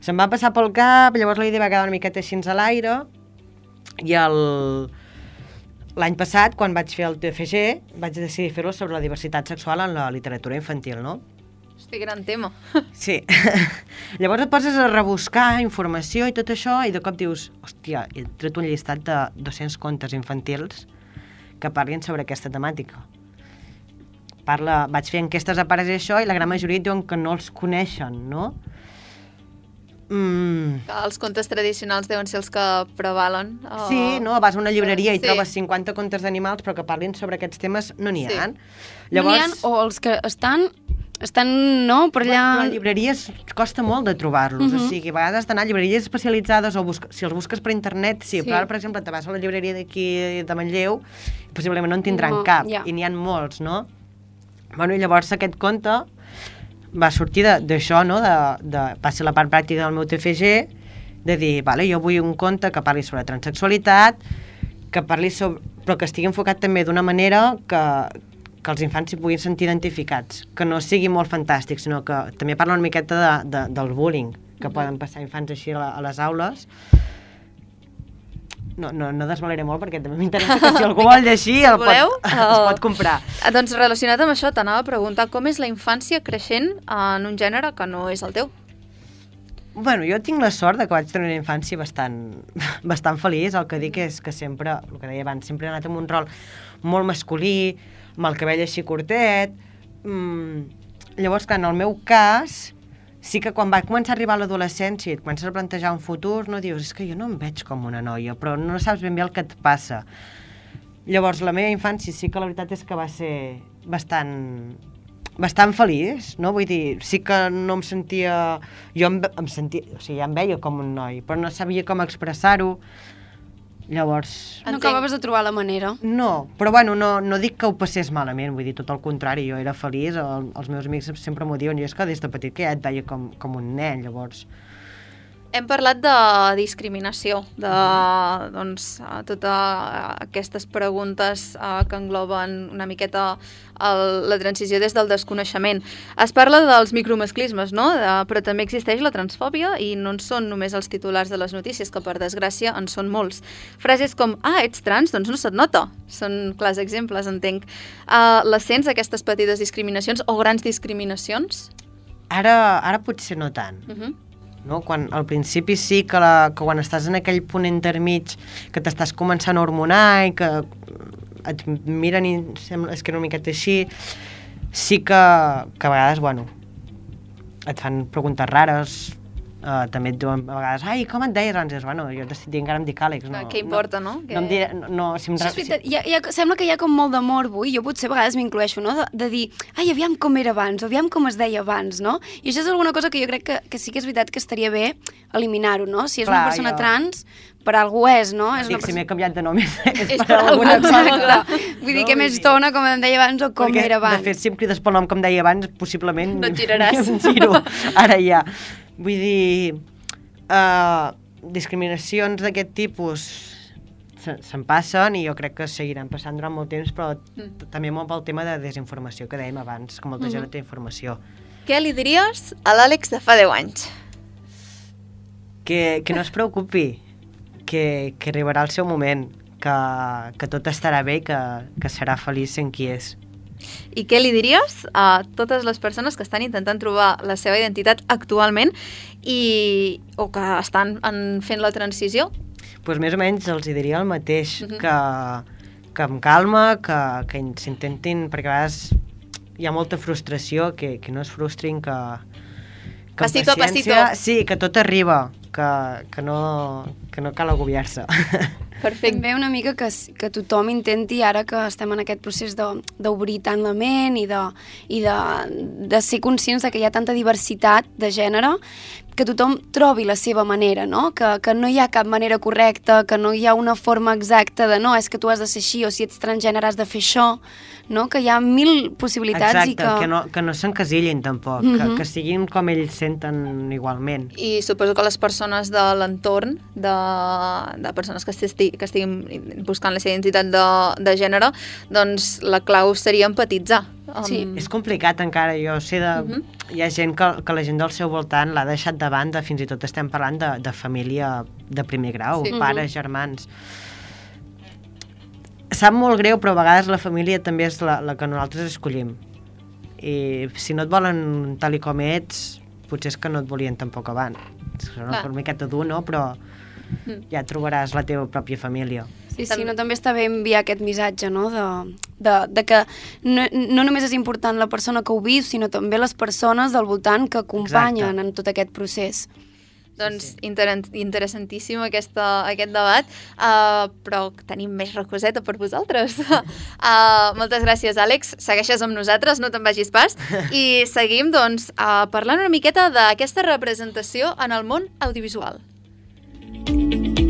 Se'm va passar pel cap, llavors la idea va quedar una miqueta així a l'aire, i el... L'any passat, quan vaig fer el TFG, vaig decidir fer-lo sobre la diversitat sexual en la literatura infantil, no? Hosti, gran tema. [laughs] Sí. [laughs] Llavors et poses a rebuscar informació i tot això i de cop dius, hòstia, he tret un llistat de 200 contes infantils que parlin sobre aquesta temàtica. Parla, vaig fer enquestes a pares i això i la gran majoria diuen que no els coneixen, no? Mm, Que Els contes tradicionals deuen ser els que prevalen. Uh, Sí, no? Vas a una llibreria i Sí. trobes 50 contes d'animals, però que parlin sobre aquests temes no n'hi Sí. ha. No n'hi ha, o els que estan, estan no, per allà... A llibreries costa molt de trobar-los, Mhm. o sigui, a vegades d'anar a llibreries especialitzades o busca, si els busques per internet, sí, Sí. però ara, per exemple, te vas a la llibreria d'aquí de Manlleu possiblement no en tindran No, cap, ja. i n'hi ha molts, no? Bueno, i llavors aquest conte va sortir d'això, no? De, de, va ser la part pràctica del meu TFG, de dir, vale, jo vull un conte que parli sobre transexualitat, que parli sobre, però que estigui enfocat també d'una manera que, que els infants s'hi puguin sentir identificats, que no sigui molt fantàstic, sinó que també parla una miqueta de, de, del bullying que poden passar infants així a, la, a les aules. No, no, no desvaleré molt perquè també m'interessa [laughs] que si algú vol llegir el voleu, pot, [laughs] el- es pot comprar. Ah, Doncs relacionat amb això, t'anava a preguntar com és la infància creixent en un gènere que no és el teu. Bueno, jo tinc la sort de que vaig tenir una infància bastant, [laughs] bastant feliç. El que dic és que sempre, el que deia abans, sempre he anat amb un rol molt masculí, amb el cabell així curtet. Mm, llavors, que en el meu cas, sí que quan va començar a arribar l'adolescència i et comences a plantejar un futur, no dius, és que jo no em veig com una noia, però no saps ben bé el que et passa. Llavors, la meva infància sí que la veritat és que va ser bastant bastant feliç, no? Vull dir, sí que no em sentia... Jo em, em sentia... O sigui, ja em veia com un noi, però no sabia com expressar-ho. Llavors... No acabaves de trobar la manera. No, però bueno, no, no dic que ho passés malament, vull dir, tot el contrari, jo era feliç, el, els meus amics sempre m'ho diuen, i és que des de petit que ja et veia com, com un nen, llavors... Hem parlat de discriminació, de doncs, eh, totes aquestes preguntes eh, que engloben una miqueta el, la transició des del desconeixement. Es parla dels micromasclismes, no? De, però també existeix la transfòbia i no en són només els titulars de les notícies, que per desgràcia en són molts. Frases com, ah, ets trans? Doncs no se't nota. Són clars exemples, entenc. Uh, les sents, aquestes petites discriminacions o grans discriminacions? Ara, ara potser no tant, Uh -huh. No? Quan, al principi sí que, la, que quan estàs en aquell punt intermig que t'estàs començant a hormonar i que et miren i sembla, és que una miqueta així, sí que, que a vegades, bueno, et fan preguntes rares, uh, també et diuen a vegades, ai, com et deies abans? Bueno, jo t'estic dient que ara em dic Àlex. No, Què importa, no? No, no em diré, no, no, si em... Sí, veritat, hi ha, hi ha, sembla que hi ha com molt de morbo i jo potser a vegades m'incloeixo, no? De, de dir, ai, aviam com era abans, o aviam com es deia abans, no? I això és alguna cosa que jo crec que, que sí que és veritat que estaria bé eliminar-ho, no? Si és Clar, una persona jo- trans, per algú és, no? És Dic, una si m'he canviat de nom és, [laughs] és, És per per alguna cosa. Exacte. Vull dir No, que més tona, com em deia abans, o com Perquè, era abans. De fet, si em crides pel nom com deia abans, possiblement... No et giraràs. [laughs] em giro, ara ja. Vull dir, uh, discriminacions d'aquest tipus se- se'n passen i jo crec que seguiran passant durant molt temps, però Mm. també molt pel tema de desinformació que dèiem abans, que molta gent no té informació. Què li diries a l'Àlex de fa 10 anys? Que, que no es preocupi, que, que arribarà el seu moment, que, que tot estarà bé i que, que serà feliç sent qui és. I què li diries a totes les persones que estan intentant trobar la seva identitat actualment i, o que estan en, fent la transició? pues més o menys els diria el mateix, Mhm. que, que amb calma, que, que s'intentin, perquè a vegades hi ha molta frustració, que, que no es frustrin, que, que amb Pasito a. Sí, que tot arriba, que, que, no, que no cal agobiar-se. [laughs] Perfecte. També una mica que, que tothom intenti, ara que estem en aquest procés de- d'obrir tant la ment i, de, i de, de ser conscients de que hi ha tanta diversitat de gènere, que tothom trobi la seva manera, no? Que, que no hi ha cap manera correcta, que no hi ha una forma exacta de no, és que tu has de ser així, o si ets transgènere has de fer això, no? Que hi ha mil possibilitats Exacte, i que... que no, que no s'encasillin tampoc, Mhm. que, que siguin com ells senten igualment. I suposo que les persones de l'entorn, de, de persones que, que estiguin buscant la seva identitat de, de gènere, doncs la clau seria empatitzar. Amb... Sí. És complicat encara, jo sé de... Mhm. Hi ha gent que, que la gent del seu voltant l'ha deixat de banda, fins i tot estem parlant de, de família de primer grau, Sí. pares, germans. Sap molt greu, però a vegades la família també és la, la que nosaltres escollim. I si no et volen tal i com ets, potser és que no et volien tampoc abans. Clar. una miqueta dur, no? Però Mm. [laughs] ja trobaràs la teva pròpia família. Sí, sí, no, també està bé enviar aquest missatge, no?, de, de, de que no, no només és important la persona que ho viu, sinó també les persones del voltant que acompanyen Exacte. en tot aquest procés. Doncs inter interessantíssim aquesta, aquest debat, uh, però tenim més recoseta per vosaltres. [laughs] uh, moltes gràcies, Àlex. Segueixes amb nosaltres, no te'n vagis pas. [laughs] I seguim, doncs, uh, parlant una miqueta d'aquesta representació en el món audiovisual. Thank you.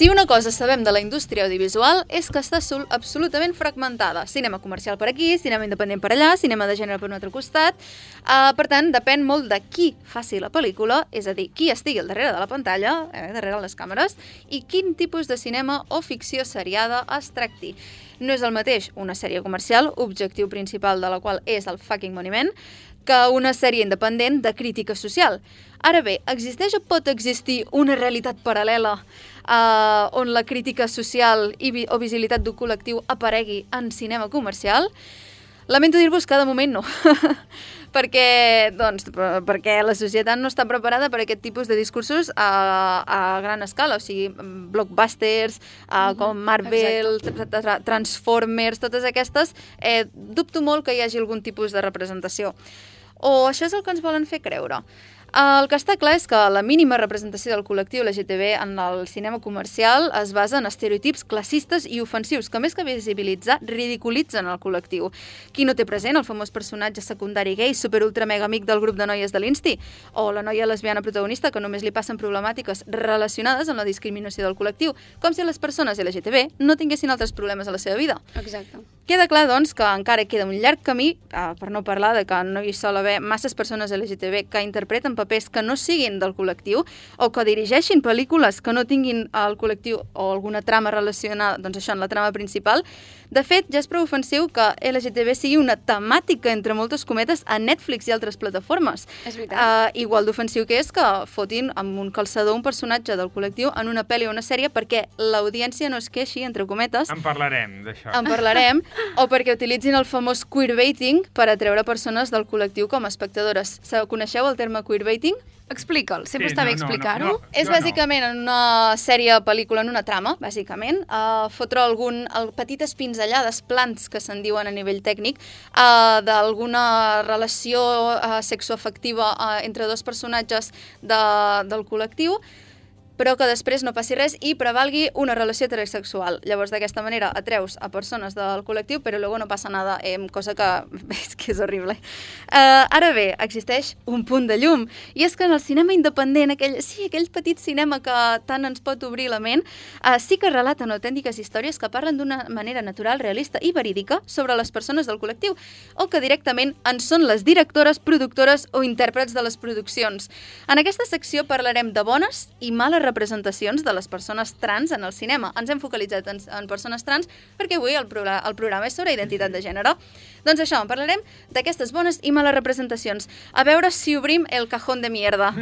Si una cosa sabem de la indústria audiovisual és que està sol- absolutament fragmentada. Cinema comercial per aquí, cinema independent per allà, cinema de gènere per un altre costat. Uh, per tant, depèn molt de qui faci la pel·lícula, és a dir, qui estigui al darrere de la pantalla, eh, darrere les càmeres, i quin tipus de cinema o ficció seriada es tracti. No és el mateix una sèrie comercial, objectiu principal de la qual és el fucking moniment, que una sèrie independent de crítica social. Ara bé, existeix o pot existir una realitat paral·lela eh, on la crítica social i vi o visibilitat d'un col·lectiu aparegui en cinema comercial? Lamento dir-vos que de moment no, [laughs] perquè, doncs, per- perquè la societat no està preparada per aquest tipus de discursos a, a gran escala, o sigui, blockbusters, uh, com Marvel, tra tra Transformers, totes aquestes, eh, dubto molt que hi hagi algun tipus de representació. O això és el que ens volen fer creure. El que està clar és que la mínima representació del col·lectiu LGTB en el cinema comercial es basa en estereotips classistes i ofensius que, més que visibilitzar, ridiculitzen el col·lectiu. Qui no té present el famós personatge secundari gay, super ultra mega amic del grup de noies de l'Insti, o la noia lesbiana protagonista que només li passen problemàtiques relacionades amb la discriminació del col·lectiu, com si les persones LGTB no tinguessin altres problemes a la seva vida. Exacte. Queda clar, doncs, que encara queda un llarg camí, eh, per no parlar de que no hi sol haver masses persones LGTB que interpreten papers que no siguin del col·lectiu o que dirigeixin pel·lícules que no tinguin el col·lectiu o alguna trama relacionada, doncs això, en la trama principal. De fet, ja és prou ofensiu que LGTB sigui una temàtica, entre moltes cometes, a Netflix i altres plataformes. És veritat. Uh, igual d'ofensiu que és que fotin amb un calçador un personatge del col·lectiu en una pel·li o una sèrie perquè l'audiència no es queixi, entre cometes, En parlarem d'això. en parlarem, o perquè utilitzin el famós queerbaiting per atreure persones del col·lectiu com a espectadores. Coneixeu el terme queerbaiting? Explica'l, sempre Sí, està bé no, no, no, explicar-ho. no. És no. bàsicament en una sèrie pel·lícula, en una trama, bàsicament, uh, fotre algun, el, petites pinzellades, plans que se'n diuen a nivell tècnic, uh, d'alguna relació uh, sexoafectiva uh, entre dos personatges de, del col·lectiu, però que després no passi res i prevalgui una relació heterosexual. Llavors, d'aquesta manera, atreus a persones del col·lectiu, però luego no passa nada, eh, cosa que [laughs] és que és horrible. Uh, ara bé, existeix un punt de llum, i és que en el cinema independent, aquell, sí, aquell petit cinema que tant ens pot obrir la ment, uh, sí que relaten autèntiques històries que parlen d'una manera natural, realista i verídica sobre les persones del col·lectiu, o que directament en són les directores, productores o intèrprets de les produccions. En aquesta secció parlarem de bones i males representacions de les persones trans en el cinema. Ens hem focalitzat en, en persones trans perquè avui el, programa, el programa és sobre identitat de gènere. Doncs això, en parlarem d'aquestes bones i males representacions. A veure si obrim el cajón de mierda.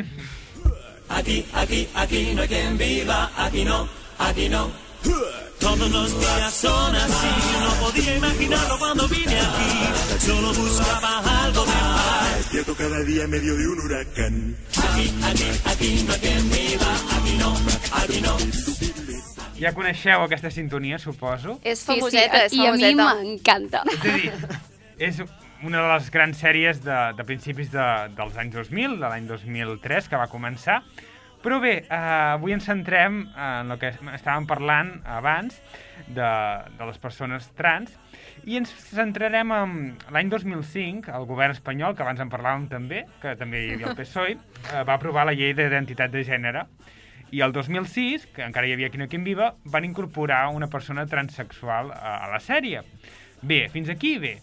Todos los días son así, no podía imaginarlo cuando vine aquí. Solo buscaba algo de paz. Despierto cada día en medio de un huracán. Ja coneixeu aquesta sintonia, suposo? És Sí, sí, famoseta, és i a mi famoseta. m'encanta. És a dir, és una de les grans sèries de, de principis de, dels anys 2000, de l'any 2003, que va començar. Però bé, eh, avui ens centrem en el que estàvem parlant abans de, de les persones trans i ens centrarem en l'any 2005, el govern espanyol, que abans en parlàvem també, que també hi havia el PSOE, eh, va aprovar la llei d'identitat de gènere i el 2006, que encara hi havia Quino Quim Viva, van incorporar una persona transexual a, a la sèrie. Bé, fins aquí bé.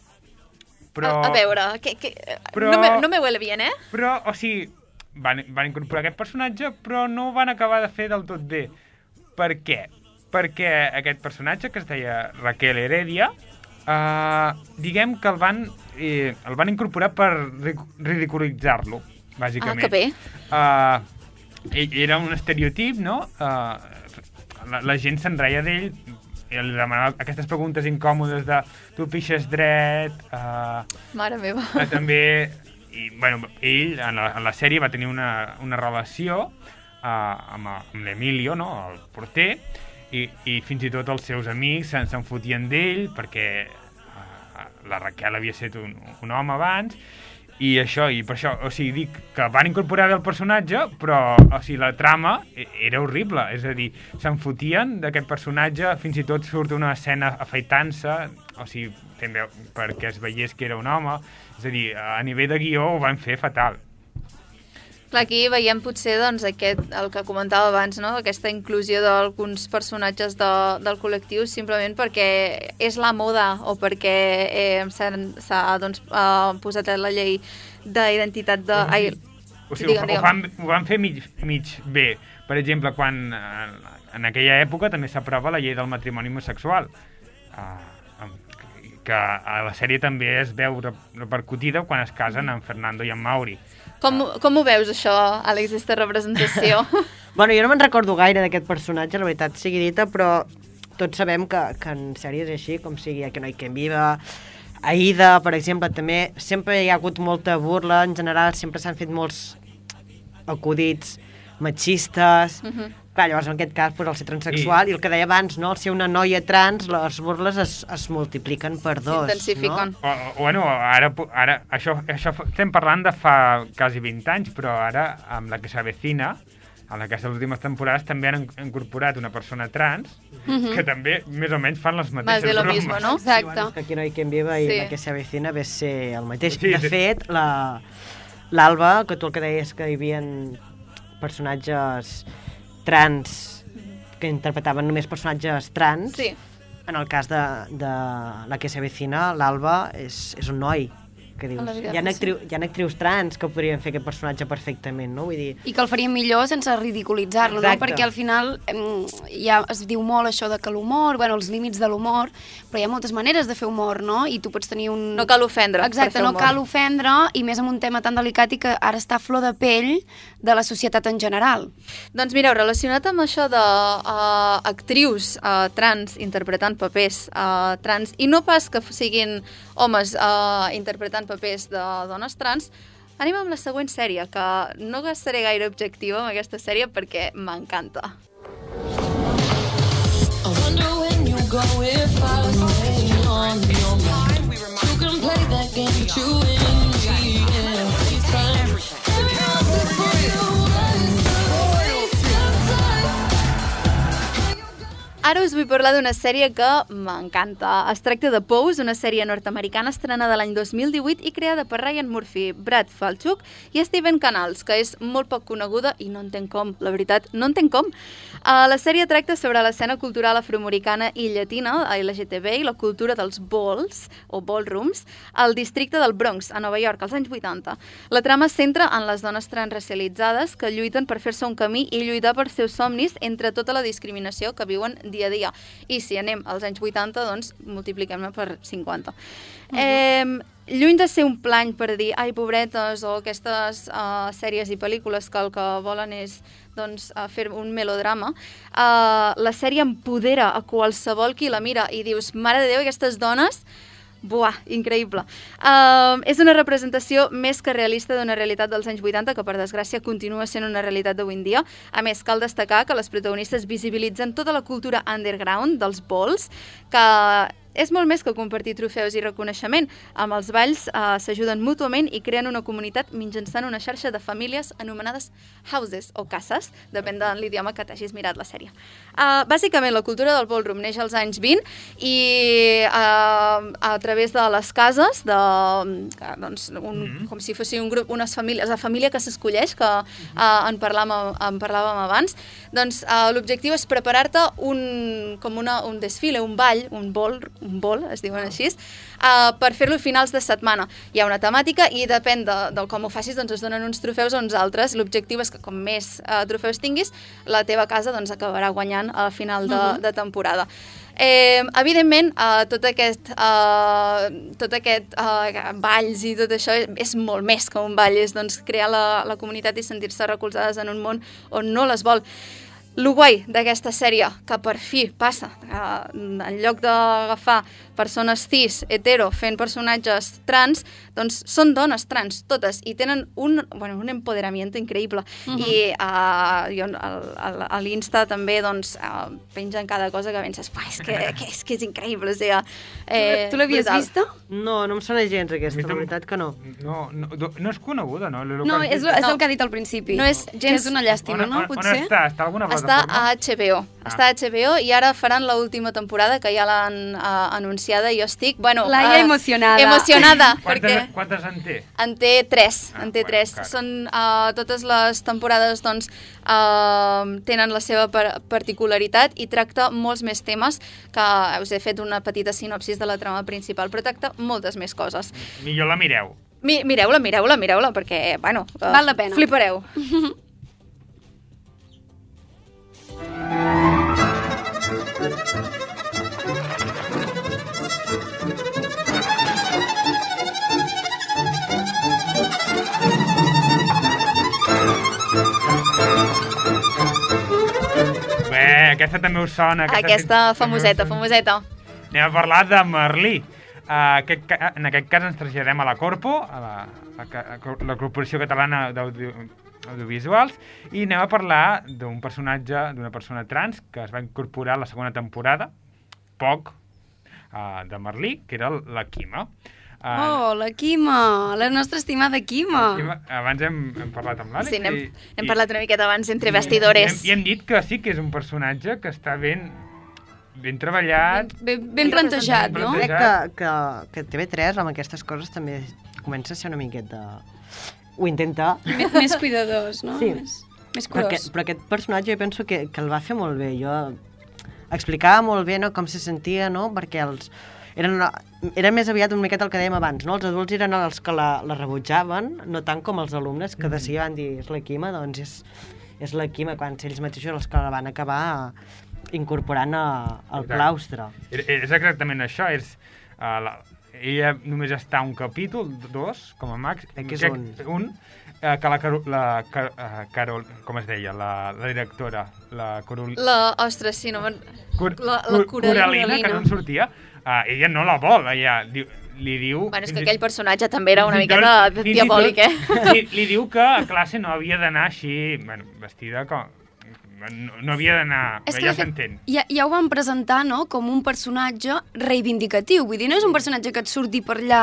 Però, A, a veure, que, que, Però- no, me, no me huele bien, eh? però, o sigui, van, van incorporar aquest personatge, però no ho van acabar de fer del tot bé. Per què? Perquè aquest personatge, que es deia Raquel Heredia, eh, diguem que el van, eh, el van incorporar per ridiculitzar-lo, Ah, bàsicament. que bé. Ell era un estereotip, no? Uh, la, la gent se'n reia d'ell, i li demanava aquestes preguntes incòmodes de tu pixes dret, uh, Mare meva. eh, també... I, bueno, ell, en la, en la sèrie, va tenir una, una relació uh, amb, amb l'Emilio, no?, el porter, i, i fins i tot els seus amics se'n se'n fotien d'ell perquè uh, la Raquel havia estat un, un home abans i això, i per això, o sigui, dic que van incorporar bé el personatge, però, o sigui, la trama e- era horrible, és a dir, se'n fotien d'aquest personatge, fins i tot surt una escena afaitant-se, o sigui, veu, perquè es veiés que era un home, és a dir, a nivell de guió ho van fer fatal. Clar, aquí veiem potser doncs, aquest, el que comentava abans, no? aquesta inclusió d'alguns personatges de, del col·lectiu simplement perquè és la moda o perquè eh, s'ha doncs, eh, posat la llei d'identitat de... Ai, O sigui, Digue'm, ho, ho, van, ho van fer mig, mig bé. Per exemple, quan en aquella època també s'aprova la llei del matrimoni homosexual. Uh, que a la sèrie també es veu re- repercutida quan es casen en Fernando i en Mauri. Com, com ho veus, això, Àlex, aquesta representació? [laughs] Bueno, jo no me'n recordo gaire d'aquest personatge, la veritat sigui dita, però tots sabem que, que en sèries així, com sigui Aquí no hi quien viva, Aida, per exemple, també sempre hi ha hagut molta burla, en general sempre s'han fet molts acudits machistes, uh -huh. Clar, llavors, en aquest cas, pues, el ser transexual, I... i el que deia abans, no? el ser una noia trans, les burles es, es multipliquen per dos. S'intensifiquen. O, o, bueno, ara, ara això, això estem parlant de fa quasi 20 anys, però ara, amb la que s'avecina, en aquestes últimes temporades també han in- incorporat una persona trans que també més o menys fan les Más mateixes de lo bromes. mismo, no? Exacte. que aquí no hi quien viva i Sí. la que s'avecina ve ser el mateix. Sí, de sí. fet, la- l'Alba, que tu el que deies que hi havia personatges trans que interpretaven només personatges trans, Sí. en el cas de, de la que s'avecina, l'Alba és, és un noi que dius, hi ha, actriu, hi ha actrius trans que podrien fer aquest personatge perfectament, no? Vull dir, I que el farien millor sense ridiculitzar-lo, no? Perquè al final ja es diu molt això de que l'humor, bueno, els límits de l'humor, però hi ha moltes maneres de fer humor, no? I tu pots tenir un... No cal ofendre per Exacte, no humor. cal ofendre, i més amb un tema tan delicat i que ara està a flor de pell de la societat en general. Doncs mireu, relacionat amb això de uh, actrius uh, trans interpretant papers uh, trans, i no pas que siguin homes uh, interpretant papers de dones trans, anem amb la següent sèrie, que no gastaré gaire objectiva amb aquesta sèrie perquè m'encanta. I wonder when you go if I stay on your mind. You can play that game every Ara us vull parlar d'una sèrie que m'encanta. Es tracta de Pose, una sèrie nord-americana estrenada l'any 2018 i creada per Ryan Murphy, Brad Falchuk i Steven Canals, que és molt poc coneguda i no entenc com, la veritat, no entenc com. Uh, la sèrie tracta sobre l'escena cultural afroamericana i llatina, LGTB, i la cultura dels balls, o ballrooms, al districte del Bronx, a Nova York, als anys 80. La trama centra en les dones transracialitzades que lluiten per fer-se un camí i lluitar per seus somnis entre tota la discriminació que viuen dia a dia. I si anem als anys 80, doncs multipliquem-ne per 50. eh, lluny de ser un plany per dir ai, pobretes, o aquestes uh, sèries i pel·lícules que el que volen és doncs, uh, fer un melodrama, uh, la sèrie empodera a qualsevol qui la mira i dius, mare de Déu, aquestes dones Buah, increïble. Uh, és una representació més que realista d'una realitat dels anys 80, que per desgràcia continua sent una realitat d'avui en dia. A més, cal destacar que les protagonistes visibilitzen tota la cultura underground dels bols, que és molt més que compartir trofeus i reconeixement. Amb els balls uh, s'ajuden mútuament i creen una comunitat mitjançant una xarxa de famílies anomenades houses o cases, depèn de l'idioma que t'hagis mirat la sèrie. Uh, bàsicament, la cultura del ballroom neix als anys 20 i uh, a través de les cases, de, que, doncs, un, mm -hmm. com si fossin un grup, unes famílies, la família que s'escolleix, que uh, en, parlàvem, en parlàvem abans, doncs uh, l'objectiu és preparar-te un, com una, un desfile, un ball, un ball, un ball, es diuen així, uh, per fer-lo finals de setmana. Hi ha una temàtica i depèn de, de com ho facis, doncs es donen uns trofeus a uns altres. L'objectiu és que com més uh, trofeus tinguis, la teva casa doncs, acabarà guanyant al final de, uh -huh. de temporada. Eh, evidentment, uh, tot aquest, uh, tot aquest uh, balls i tot això és, és molt més que un ball, és doncs, crear la, la comunitat i sentir-se recolzades en un món on no les vol. Lo guai d'aquesta sèrie, que per fi passa, uh, en lloc d'agafar persones cis, hetero, fent personatges trans, doncs són dones trans, totes, i tenen un, bueno, un empoderament increïble. Uh -huh. I uh, jo al- al- a l'Insta també doncs, uh, pengen cada cosa que penses, "Buah, és que, [laughs] que, és, que és increïble, o sigui, eh, tu l'havies vista? no, no em sona gens aquesta, la veritat que no. No, no, no és coneguda, no? No, és, és No. el que ha dit al principi. No és Que gens- és una llàstima, on, no? on, Potser? On està? Està a alguna Està plataforma? a HBO. Ah. Està a HBO i ara faran l'última temporada, que ja l'han uh, anunciada i jo estic, bueno... Laia eh, emocionada. Emocionada, Quantes, perquè quantes en té? en té tres, Ah, en té bueno, tres. encara. Són uh, totes les temporades, doncs, uh, tenen la seva par particularitat i tracta molts més temes que us he fet una petita sinopsis de la trama principal, però tracta moltes més coses. Millor la mireu. Mi mireu-la, mireu-la, mireu-la, perquè, bueno... Uh, Val la pena. Flipareu. aquesta [laughs] també us sona. Aquesta també famoseta, famoseta. Anem a parlar de Merlí. Uh, aquest, en aquest cas ens traslladem a la Corpo, a la, a la Corporació Catalana d'Audio- Audiovisuals, i anem a parlar d'un personatge, d'una persona trans que es va incorporar a la segona temporada, poc, uh, de Merlí, que era la Quima. Uh, Oh, la Quima, la nostra estimada Quima. Quima, abans hem, hem parlat amb l'Àlex. Sí, n'hem i- hem i- parlat una miqueta abans entre i- vestidores. I hem, I hem dit que sí que és un personatge que està ben, ben treballat, Ben, ben plantejat, ben no? plantejat. Crec que, que, que TV3 amb aquestes coses també comença a ser una miqueta... Ho intenta. M més cuidadors, no? Sí. Més, més Però, curós. aquest, però aquest personatge jo penso que, que el va fer molt bé. Jo explicava molt bé no, com se sentia, no? perquè els, eren, era més aviat una miqueta el que dèiem abans, no? els adults eren els que la, la rebutjaven, no tant com els alumnes, que de seguida van dir és la Quima, doncs és, és la Quima, quan ells mateixos els que la van acabar incorporant a, al Exacte. claustre. És és exactament això, és... Uh, la, ella només està un capítol, dos, com a. Crec que és un. Un, uh, que la, Caro, la Car, uh, Carol, com es deia, la, la directora, la Corol... La, ostres, sí, no me'n... Cor, la- la Cor- Coralina. Coralina, que no en sortia, uh, ella no la vol, ella di, li diu... Bueno, és que aquell personatge també era una miqueta diabòlic, eh? Li, li diu que a classe no havia d'anar així, bueno, vestida com... No, no havia d'anar... És que, ja de fet, s'entén. ja, ja ho van presentar, no?, com un personatge reivindicatiu. Vull dir, no és un personatge que et surti per allà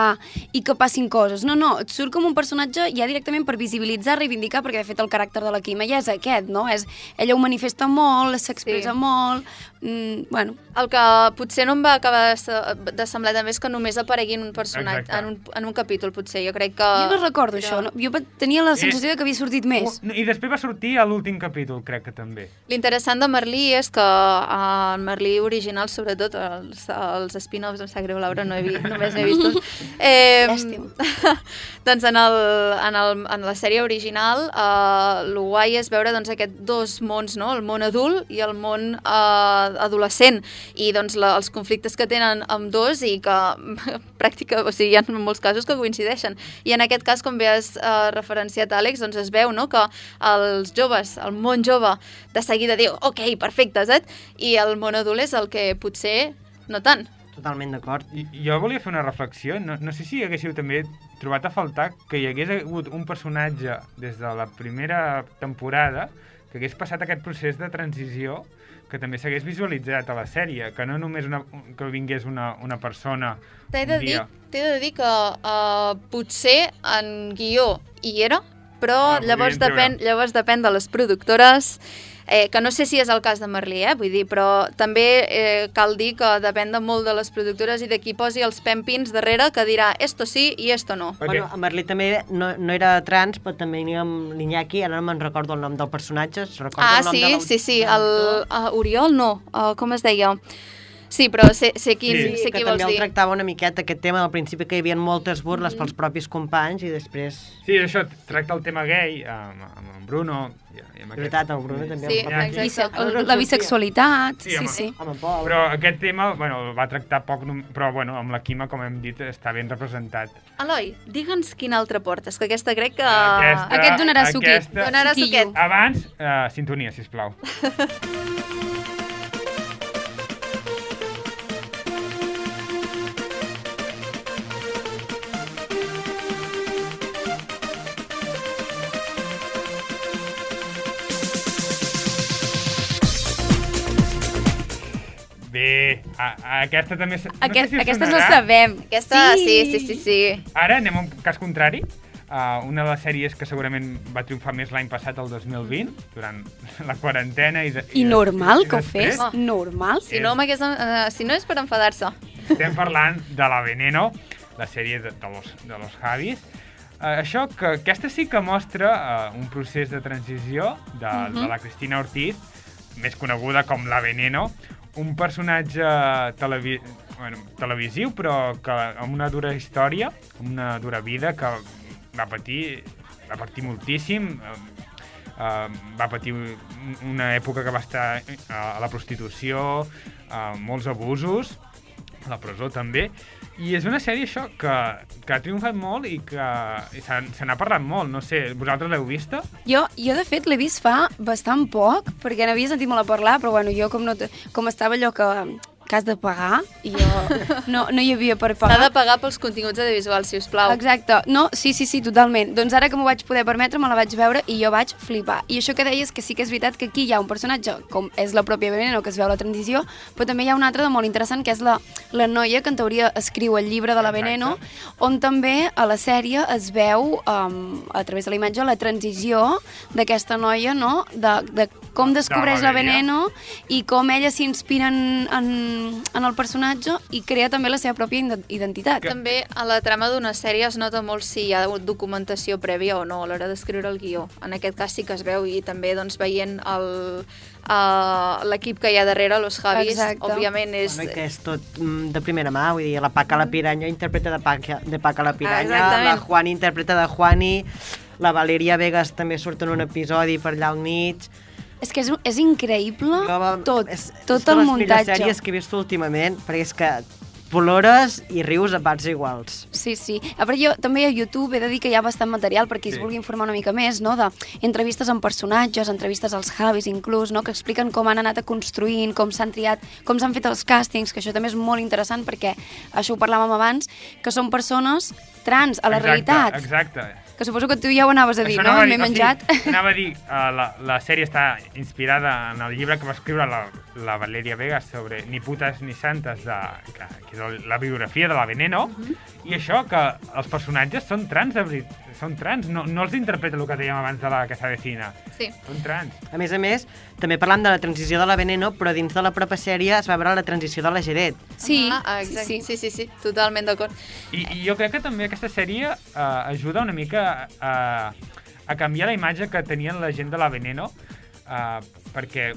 i que passin coses. No, no, et surt com un personatge ja directament per visibilitzar, reivindicar, perquè de fet el caràcter de la Quima ja és aquest, no? És, ella ho manifesta molt, s'expressa Sí. molt... Mm, bueno, El que potser no em va acabar de se- de semblar també és que només aparegui en un personatge, Exacte. en un, en un capítol, potser. Jo crec que... jo no recordo era- això. No? Jo tenia la sensació de que havia sortit més. I després va sortir a l'últim capítol, crec que també. L'interessant de Merlí és que uh, en Merlí original, sobretot, els, els spin-offs, em sap greu, Laura, no he vist, només n'he vist un. Eh, doncs en, el, en, el, en la sèrie original, uh, el guai és veure doncs, aquests dos mons, no? el món adult i el món uh, adolescent, i doncs la, els conflictes que tenen amb dos i que [laughs] pràctica, o sigui, hi ha molts casos que coincideixen. I en aquest cas, com bé has uh, referenciat, Àlex, doncs es veu no? que els joves, el món jove, de seguida diu, ok, perfecte, saps? I el món adult és el que potser no tant. Totalment d'acord. I, jo volia fer una reflexió, no, no sé si haguéssiu també trobat a faltar que hi hagués hagut un personatge des de la primera temporada que hagués passat aquest procés de transició que també s'hagués visualitzat a la sèrie, que no només una, que vingués una, una persona T'he un de, dir, dia. t'he de dir que uh, potser en guió hi era, però Ah, llavors, depèn, llavors depèn de les productores, eh, que no sé si és el cas de Merlí, eh, vull dir, però també eh, cal dir que depèn de molt de les productores i de qui posi els pempins darrere que dirà esto sí i esto no. Perquè- Bueno, en Merlí també no, no era trans, però també n'hi ha amb l'Iñaki, ara no me'n recordo el nom del personatge, es recorda Ah, el nom sí, de l'au- sí, sí, de el uh, Oriol no, uh, com es deia? Sí, però sé, sé, quin, Sí, sé que qui vols també el dir. tractava una miqueta aquest tema al principi que hi havia moltes burles Mm. pels propis companys i després... Sí, això, tracta el tema gay amb, amb en Bruno. I, i amb De veritat, el Bruno també... Sí, el paper- exacte. No la bisexualitat, Sí, sí, home. sí. Pobre. Però aquest tema, bueno, el va tractar poc, però bueno, amb la Quima, com hem dit, està ben representat. Eloi, digue'ns quin altre portes, que aquesta crec que... Aquesta- Aquest donarà suquet. aquesta- Donarà suquet. Abans, uh, sintonia, sisplau. [laughs] a, a aquesta també... se- Aquest, no sé si les sonarà. sabem. Aquesta, sí, sí, sí, sí. Ara anem a un cas contrari. Uh, una de les sèries que segurament va triomfar més l'any passat, el 2020, durant [laughs] la quarantena. I, de, I normal i que ho fes, normal. Si no, m'hagués, eh, si no és per enfadar-se. Estem parlant de La Veneno, la sèrie de, de, los, de los Javis. Uh, això, que aquesta sí que mostra uh, un procés de transició de, uh -huh. de la Cristina Ortiz, més coneguda com La Veneno, un personatge televi bueno, televisiu, però que amb una dura història, amb una dura vida, que va patir, va patir moltíssim, eh, eh, va patir un- una època que va estar eh, a la prostitució, eh, molts abusos, a la presó també, i és una sèrie això que, que ha triomfat molt i que se n'ha parlat molt, no sé, vosaltres l'heu vista? Jo, jo de fet, l'he vist fa bastant poc, perquè n'havia sentit molt a parlar, però bueno, jo com, no, com estava allò que, que has de pagar, i jo no, no hi havia per S'ha pagar. de pagar pels continguts audiovisuals, si us plau. Exacte, no, sí, sí, sí, totalment. Doncs ara que m'ho vaig poder permetre, me la vaig veure i jo vaig flipar. I això que deies que sí que és veritat que aquí hi ha un personatge, com és la pròpia Veneno, que es veu la transició, però també hi ha un altre de molt interessant, que és la, la noia que en teoria escriu el llibre de la Exacte. Veneno, on també a la sèrie es veu, um, a través de la imatge, la transició d'aquesta noia, no?, de, de com descobreix la. Veneno i com ella s'inspira en, en, en el personatge i crea també la seva pròpia ide- identitat. També a la trama d'una sèrie es nota molt si hi ha documentació prèvia o no a l'hora d'escriure el guió. En aquest cas sí que es veu i també doncs, veient el- uh, l'equip que hi ha darrere, los Javis, Exacte. òbviament és... Bueno, que és tot mm, de primera mà, vull dir, la Paca la Piranya interpreta de Paca, de Paca la Piranya, exactament. la Juani interpreta de Juani, la Valeria Vegas també surt en un episodi per allà al mig. És que és, és increïble Jo, tot, és, tot és de el les millors muntatge. sèries que he vist últimament, perquè és que plores i rius a parts iguals. Sí, sí. A veure, jo també a YouTube he de dir que hi ha bastant material per qui sí. Es vulgui informar una mica més, no?, de entrevistes amb personatges, entrevistes als Javis inclús, no?, que expliquen com han anat a construint, com s'han triat, com s'han fet els càstings, que això també és molt interessant perquè això ho parlàvem abans, que són persones trans a la exacte, realitat. Exacte. Que suposo que tu ja ho anaves a dir, Això no? M'he dir- o menjat. sigui, anava a dir, uh, la, la sèrie està inspirada en el llibre que va escriure la, la Valeria Vegas sobre Ni putes ni santes, de, que, que és la biografia de la Veneno, Mhm. i això, que els personatges són trans, de són trans, no, no els interpreta el que dèiem abans de la Casa Vecina, Sí. són trans. A més a més, també parlant de la transició de la Veneno, però dins de la pròpia sèrie es va veure la transició de la Gedet. Sí, ah, sí, exacte. sí. sí, sí, sí, totalment d'acord. I, I jo crec que també aquesta sèrie uh, ajuda una mica a, a canviar la imatge que tenien la gent de la Veneno, uh, perquè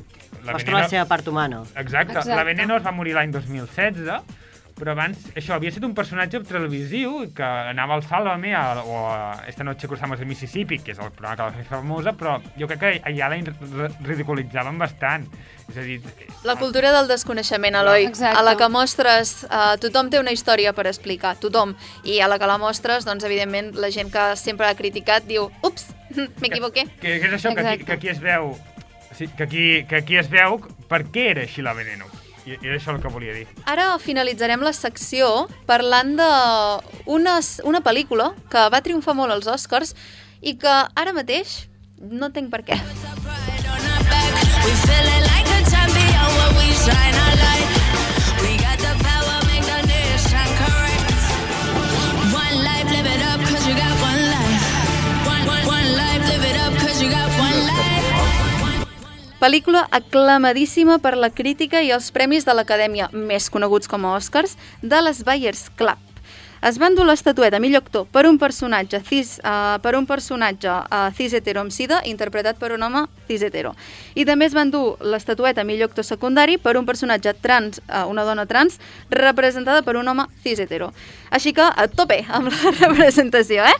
la Mostra la seva part humana. Exacte. Exacte. La Veneno es va morir l'any 2016, però abans això havia estat un personatge televisiu que anava al Sálvame a, o a Esta noche cruzamos el Mississippi, que és el programa que va fer famosa, però jo crec que allà la ri- ridiculitzaven bastant. És a dir, La cultura del desconeixement, Eloi, Exacte. a la que mostres... Uh, tothom té una història per explicar, tothom. I a la que la mostres, doncs, evidentment, la gent que sempre ha criticat diu ups, [laughs] m'equivoqué. que, que és això, que aquí, que aquí es veu... Sí, que aquí, que aquí es veu per què era així la Veneno. I, i és això el que volia dir. Ara finalitzarem la secció parlant de una, una pel·lícula que va triomfar molt als Oscars i que ara mateix no entenc per què. We feeling like a champion when we shine our light. Pel·lícula aclamadíssima per la crítica i els premis de l'Acadèmia, més coneguts com a Oscars, de les Buyers Club. Es va endur l'estatueta millor actor per un personatge cis, uh, per un personatge uh, cis hetero amb sida interpretat per un home cis hetero. I també es va endur l'estatueta millor actor secundari per un personatge trans, uh, una dona trans, representada per un home cis hetero. Així que a tope amb la [laughs] representació, eh?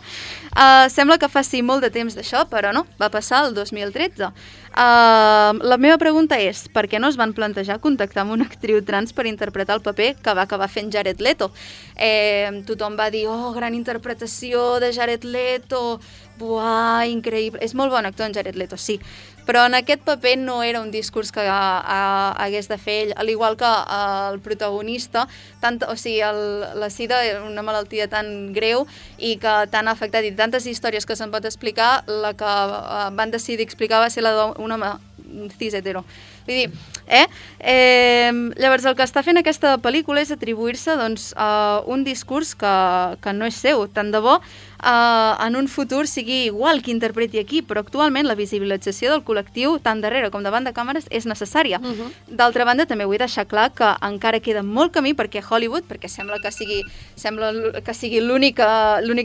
Uh, sembla que faci molt de temps d'això, però no, va passar el 2013. Uh, la meva pregunta és, per què no es van plantejar contactar amb una actriu trans per interpretar el paper que va acabar fent Jared Leto? Eh, tothom va dir, oh, gran interpretació de Jared Leto, buah, increïble. És molt bon actor en Jared Leto, sí, però en aquest paper no era un discurs que a, a, hagués de fer ell, al igual que uh, el protagonista, tant, o sigui, el, la sida és una malaltia tan greu i que tan ha afectat i tantes històries que se'n pot explicar, la que uh, van decidir explicar va ser la d'un home cis hetero. Vull dir, eh? eh? Llavors, el que està fent aquesta pel·lícula és atribuir-se doncs, a un discurs que, que no és seu. Tant de bo eh, en un futur sigui igual qui interpreti aquí, però actualment la visibilització del col·lectiu, tant darrere com davant de càmeres, és necessària. Uh -huh. D'altra banda, també vull deixar clar que encara queda molt camí perquè Hollywood, perquè sembla que sigui, sembla que sigui l'únic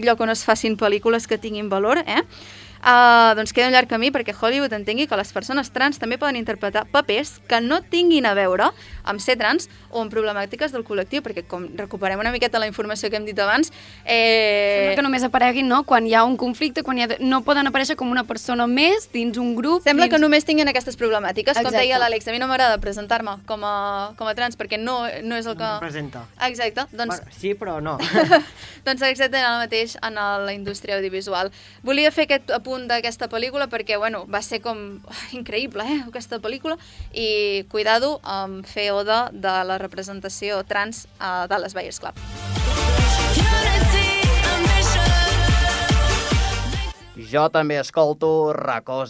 lloc on es facin pel·lícules que tinguin valor, eh? Uh, doncs queda un llarg camí perquè Hollywood entengui que les persones trans també poden interpretar papers que no tinguin a veure amb ser trans o amb problemàtiques del col·lectiu, perquè com recuperem una miqueta la informació que hem dit abans... Eh... Sembla que només apareguin no? quan hi ha un conflicte, quan hi ha... no poden aparèixer com una persona més dins un grup. Sembla dins... que només tinguin aquestes problemàtiques. Com Exacte. deia l'Àlex, a mi no m'agrada presentar-me com, a, com a trans perquè no, no és el que... No representa. Exacte, doncs, Bueno, sí, però no. [laughs] doncs exactament el mateix en la indústria audiovisual. Volia fer aquest apunt d'aquesta pel·lícula perquè, bueno, va ser com oh, [sighs] increïble, eh, aquesta pel·lícula, i cuidado amb fer oda de la representació trans a Dallas Buyers Club. Jo també escolto Racó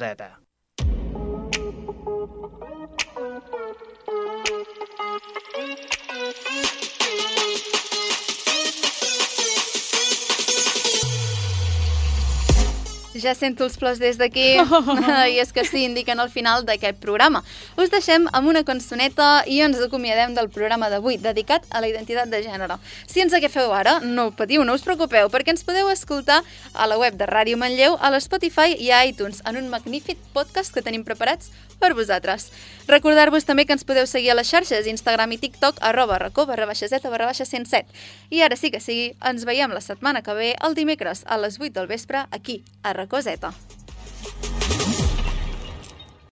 Ja sento els plors des d'aquí, [laughs] i és que sí, indiquen el final d'aquest programa. Us deixem amb una cançoneta i ens acomiadem del programa d'avui, dedicat a la identitat de gènere. Si ens agafeu ara, no patiu, no us preocupeu, perquè ens podeu escoltar a la web de Ràdio Manlleu, a l'Spotify i a iTunes, en un magnífic podcast que tenim preparats per vosaltres. Recordar-vos també que ens podeu seguir a les xarxes, Instagram i TikTok, arroba racó, barra baixa zeta, barra baixa 107. I ara sí que sí, ens veiem la setmana que ve, el dimecres, a les 8 del vespre, aquí, a Racó Zeta.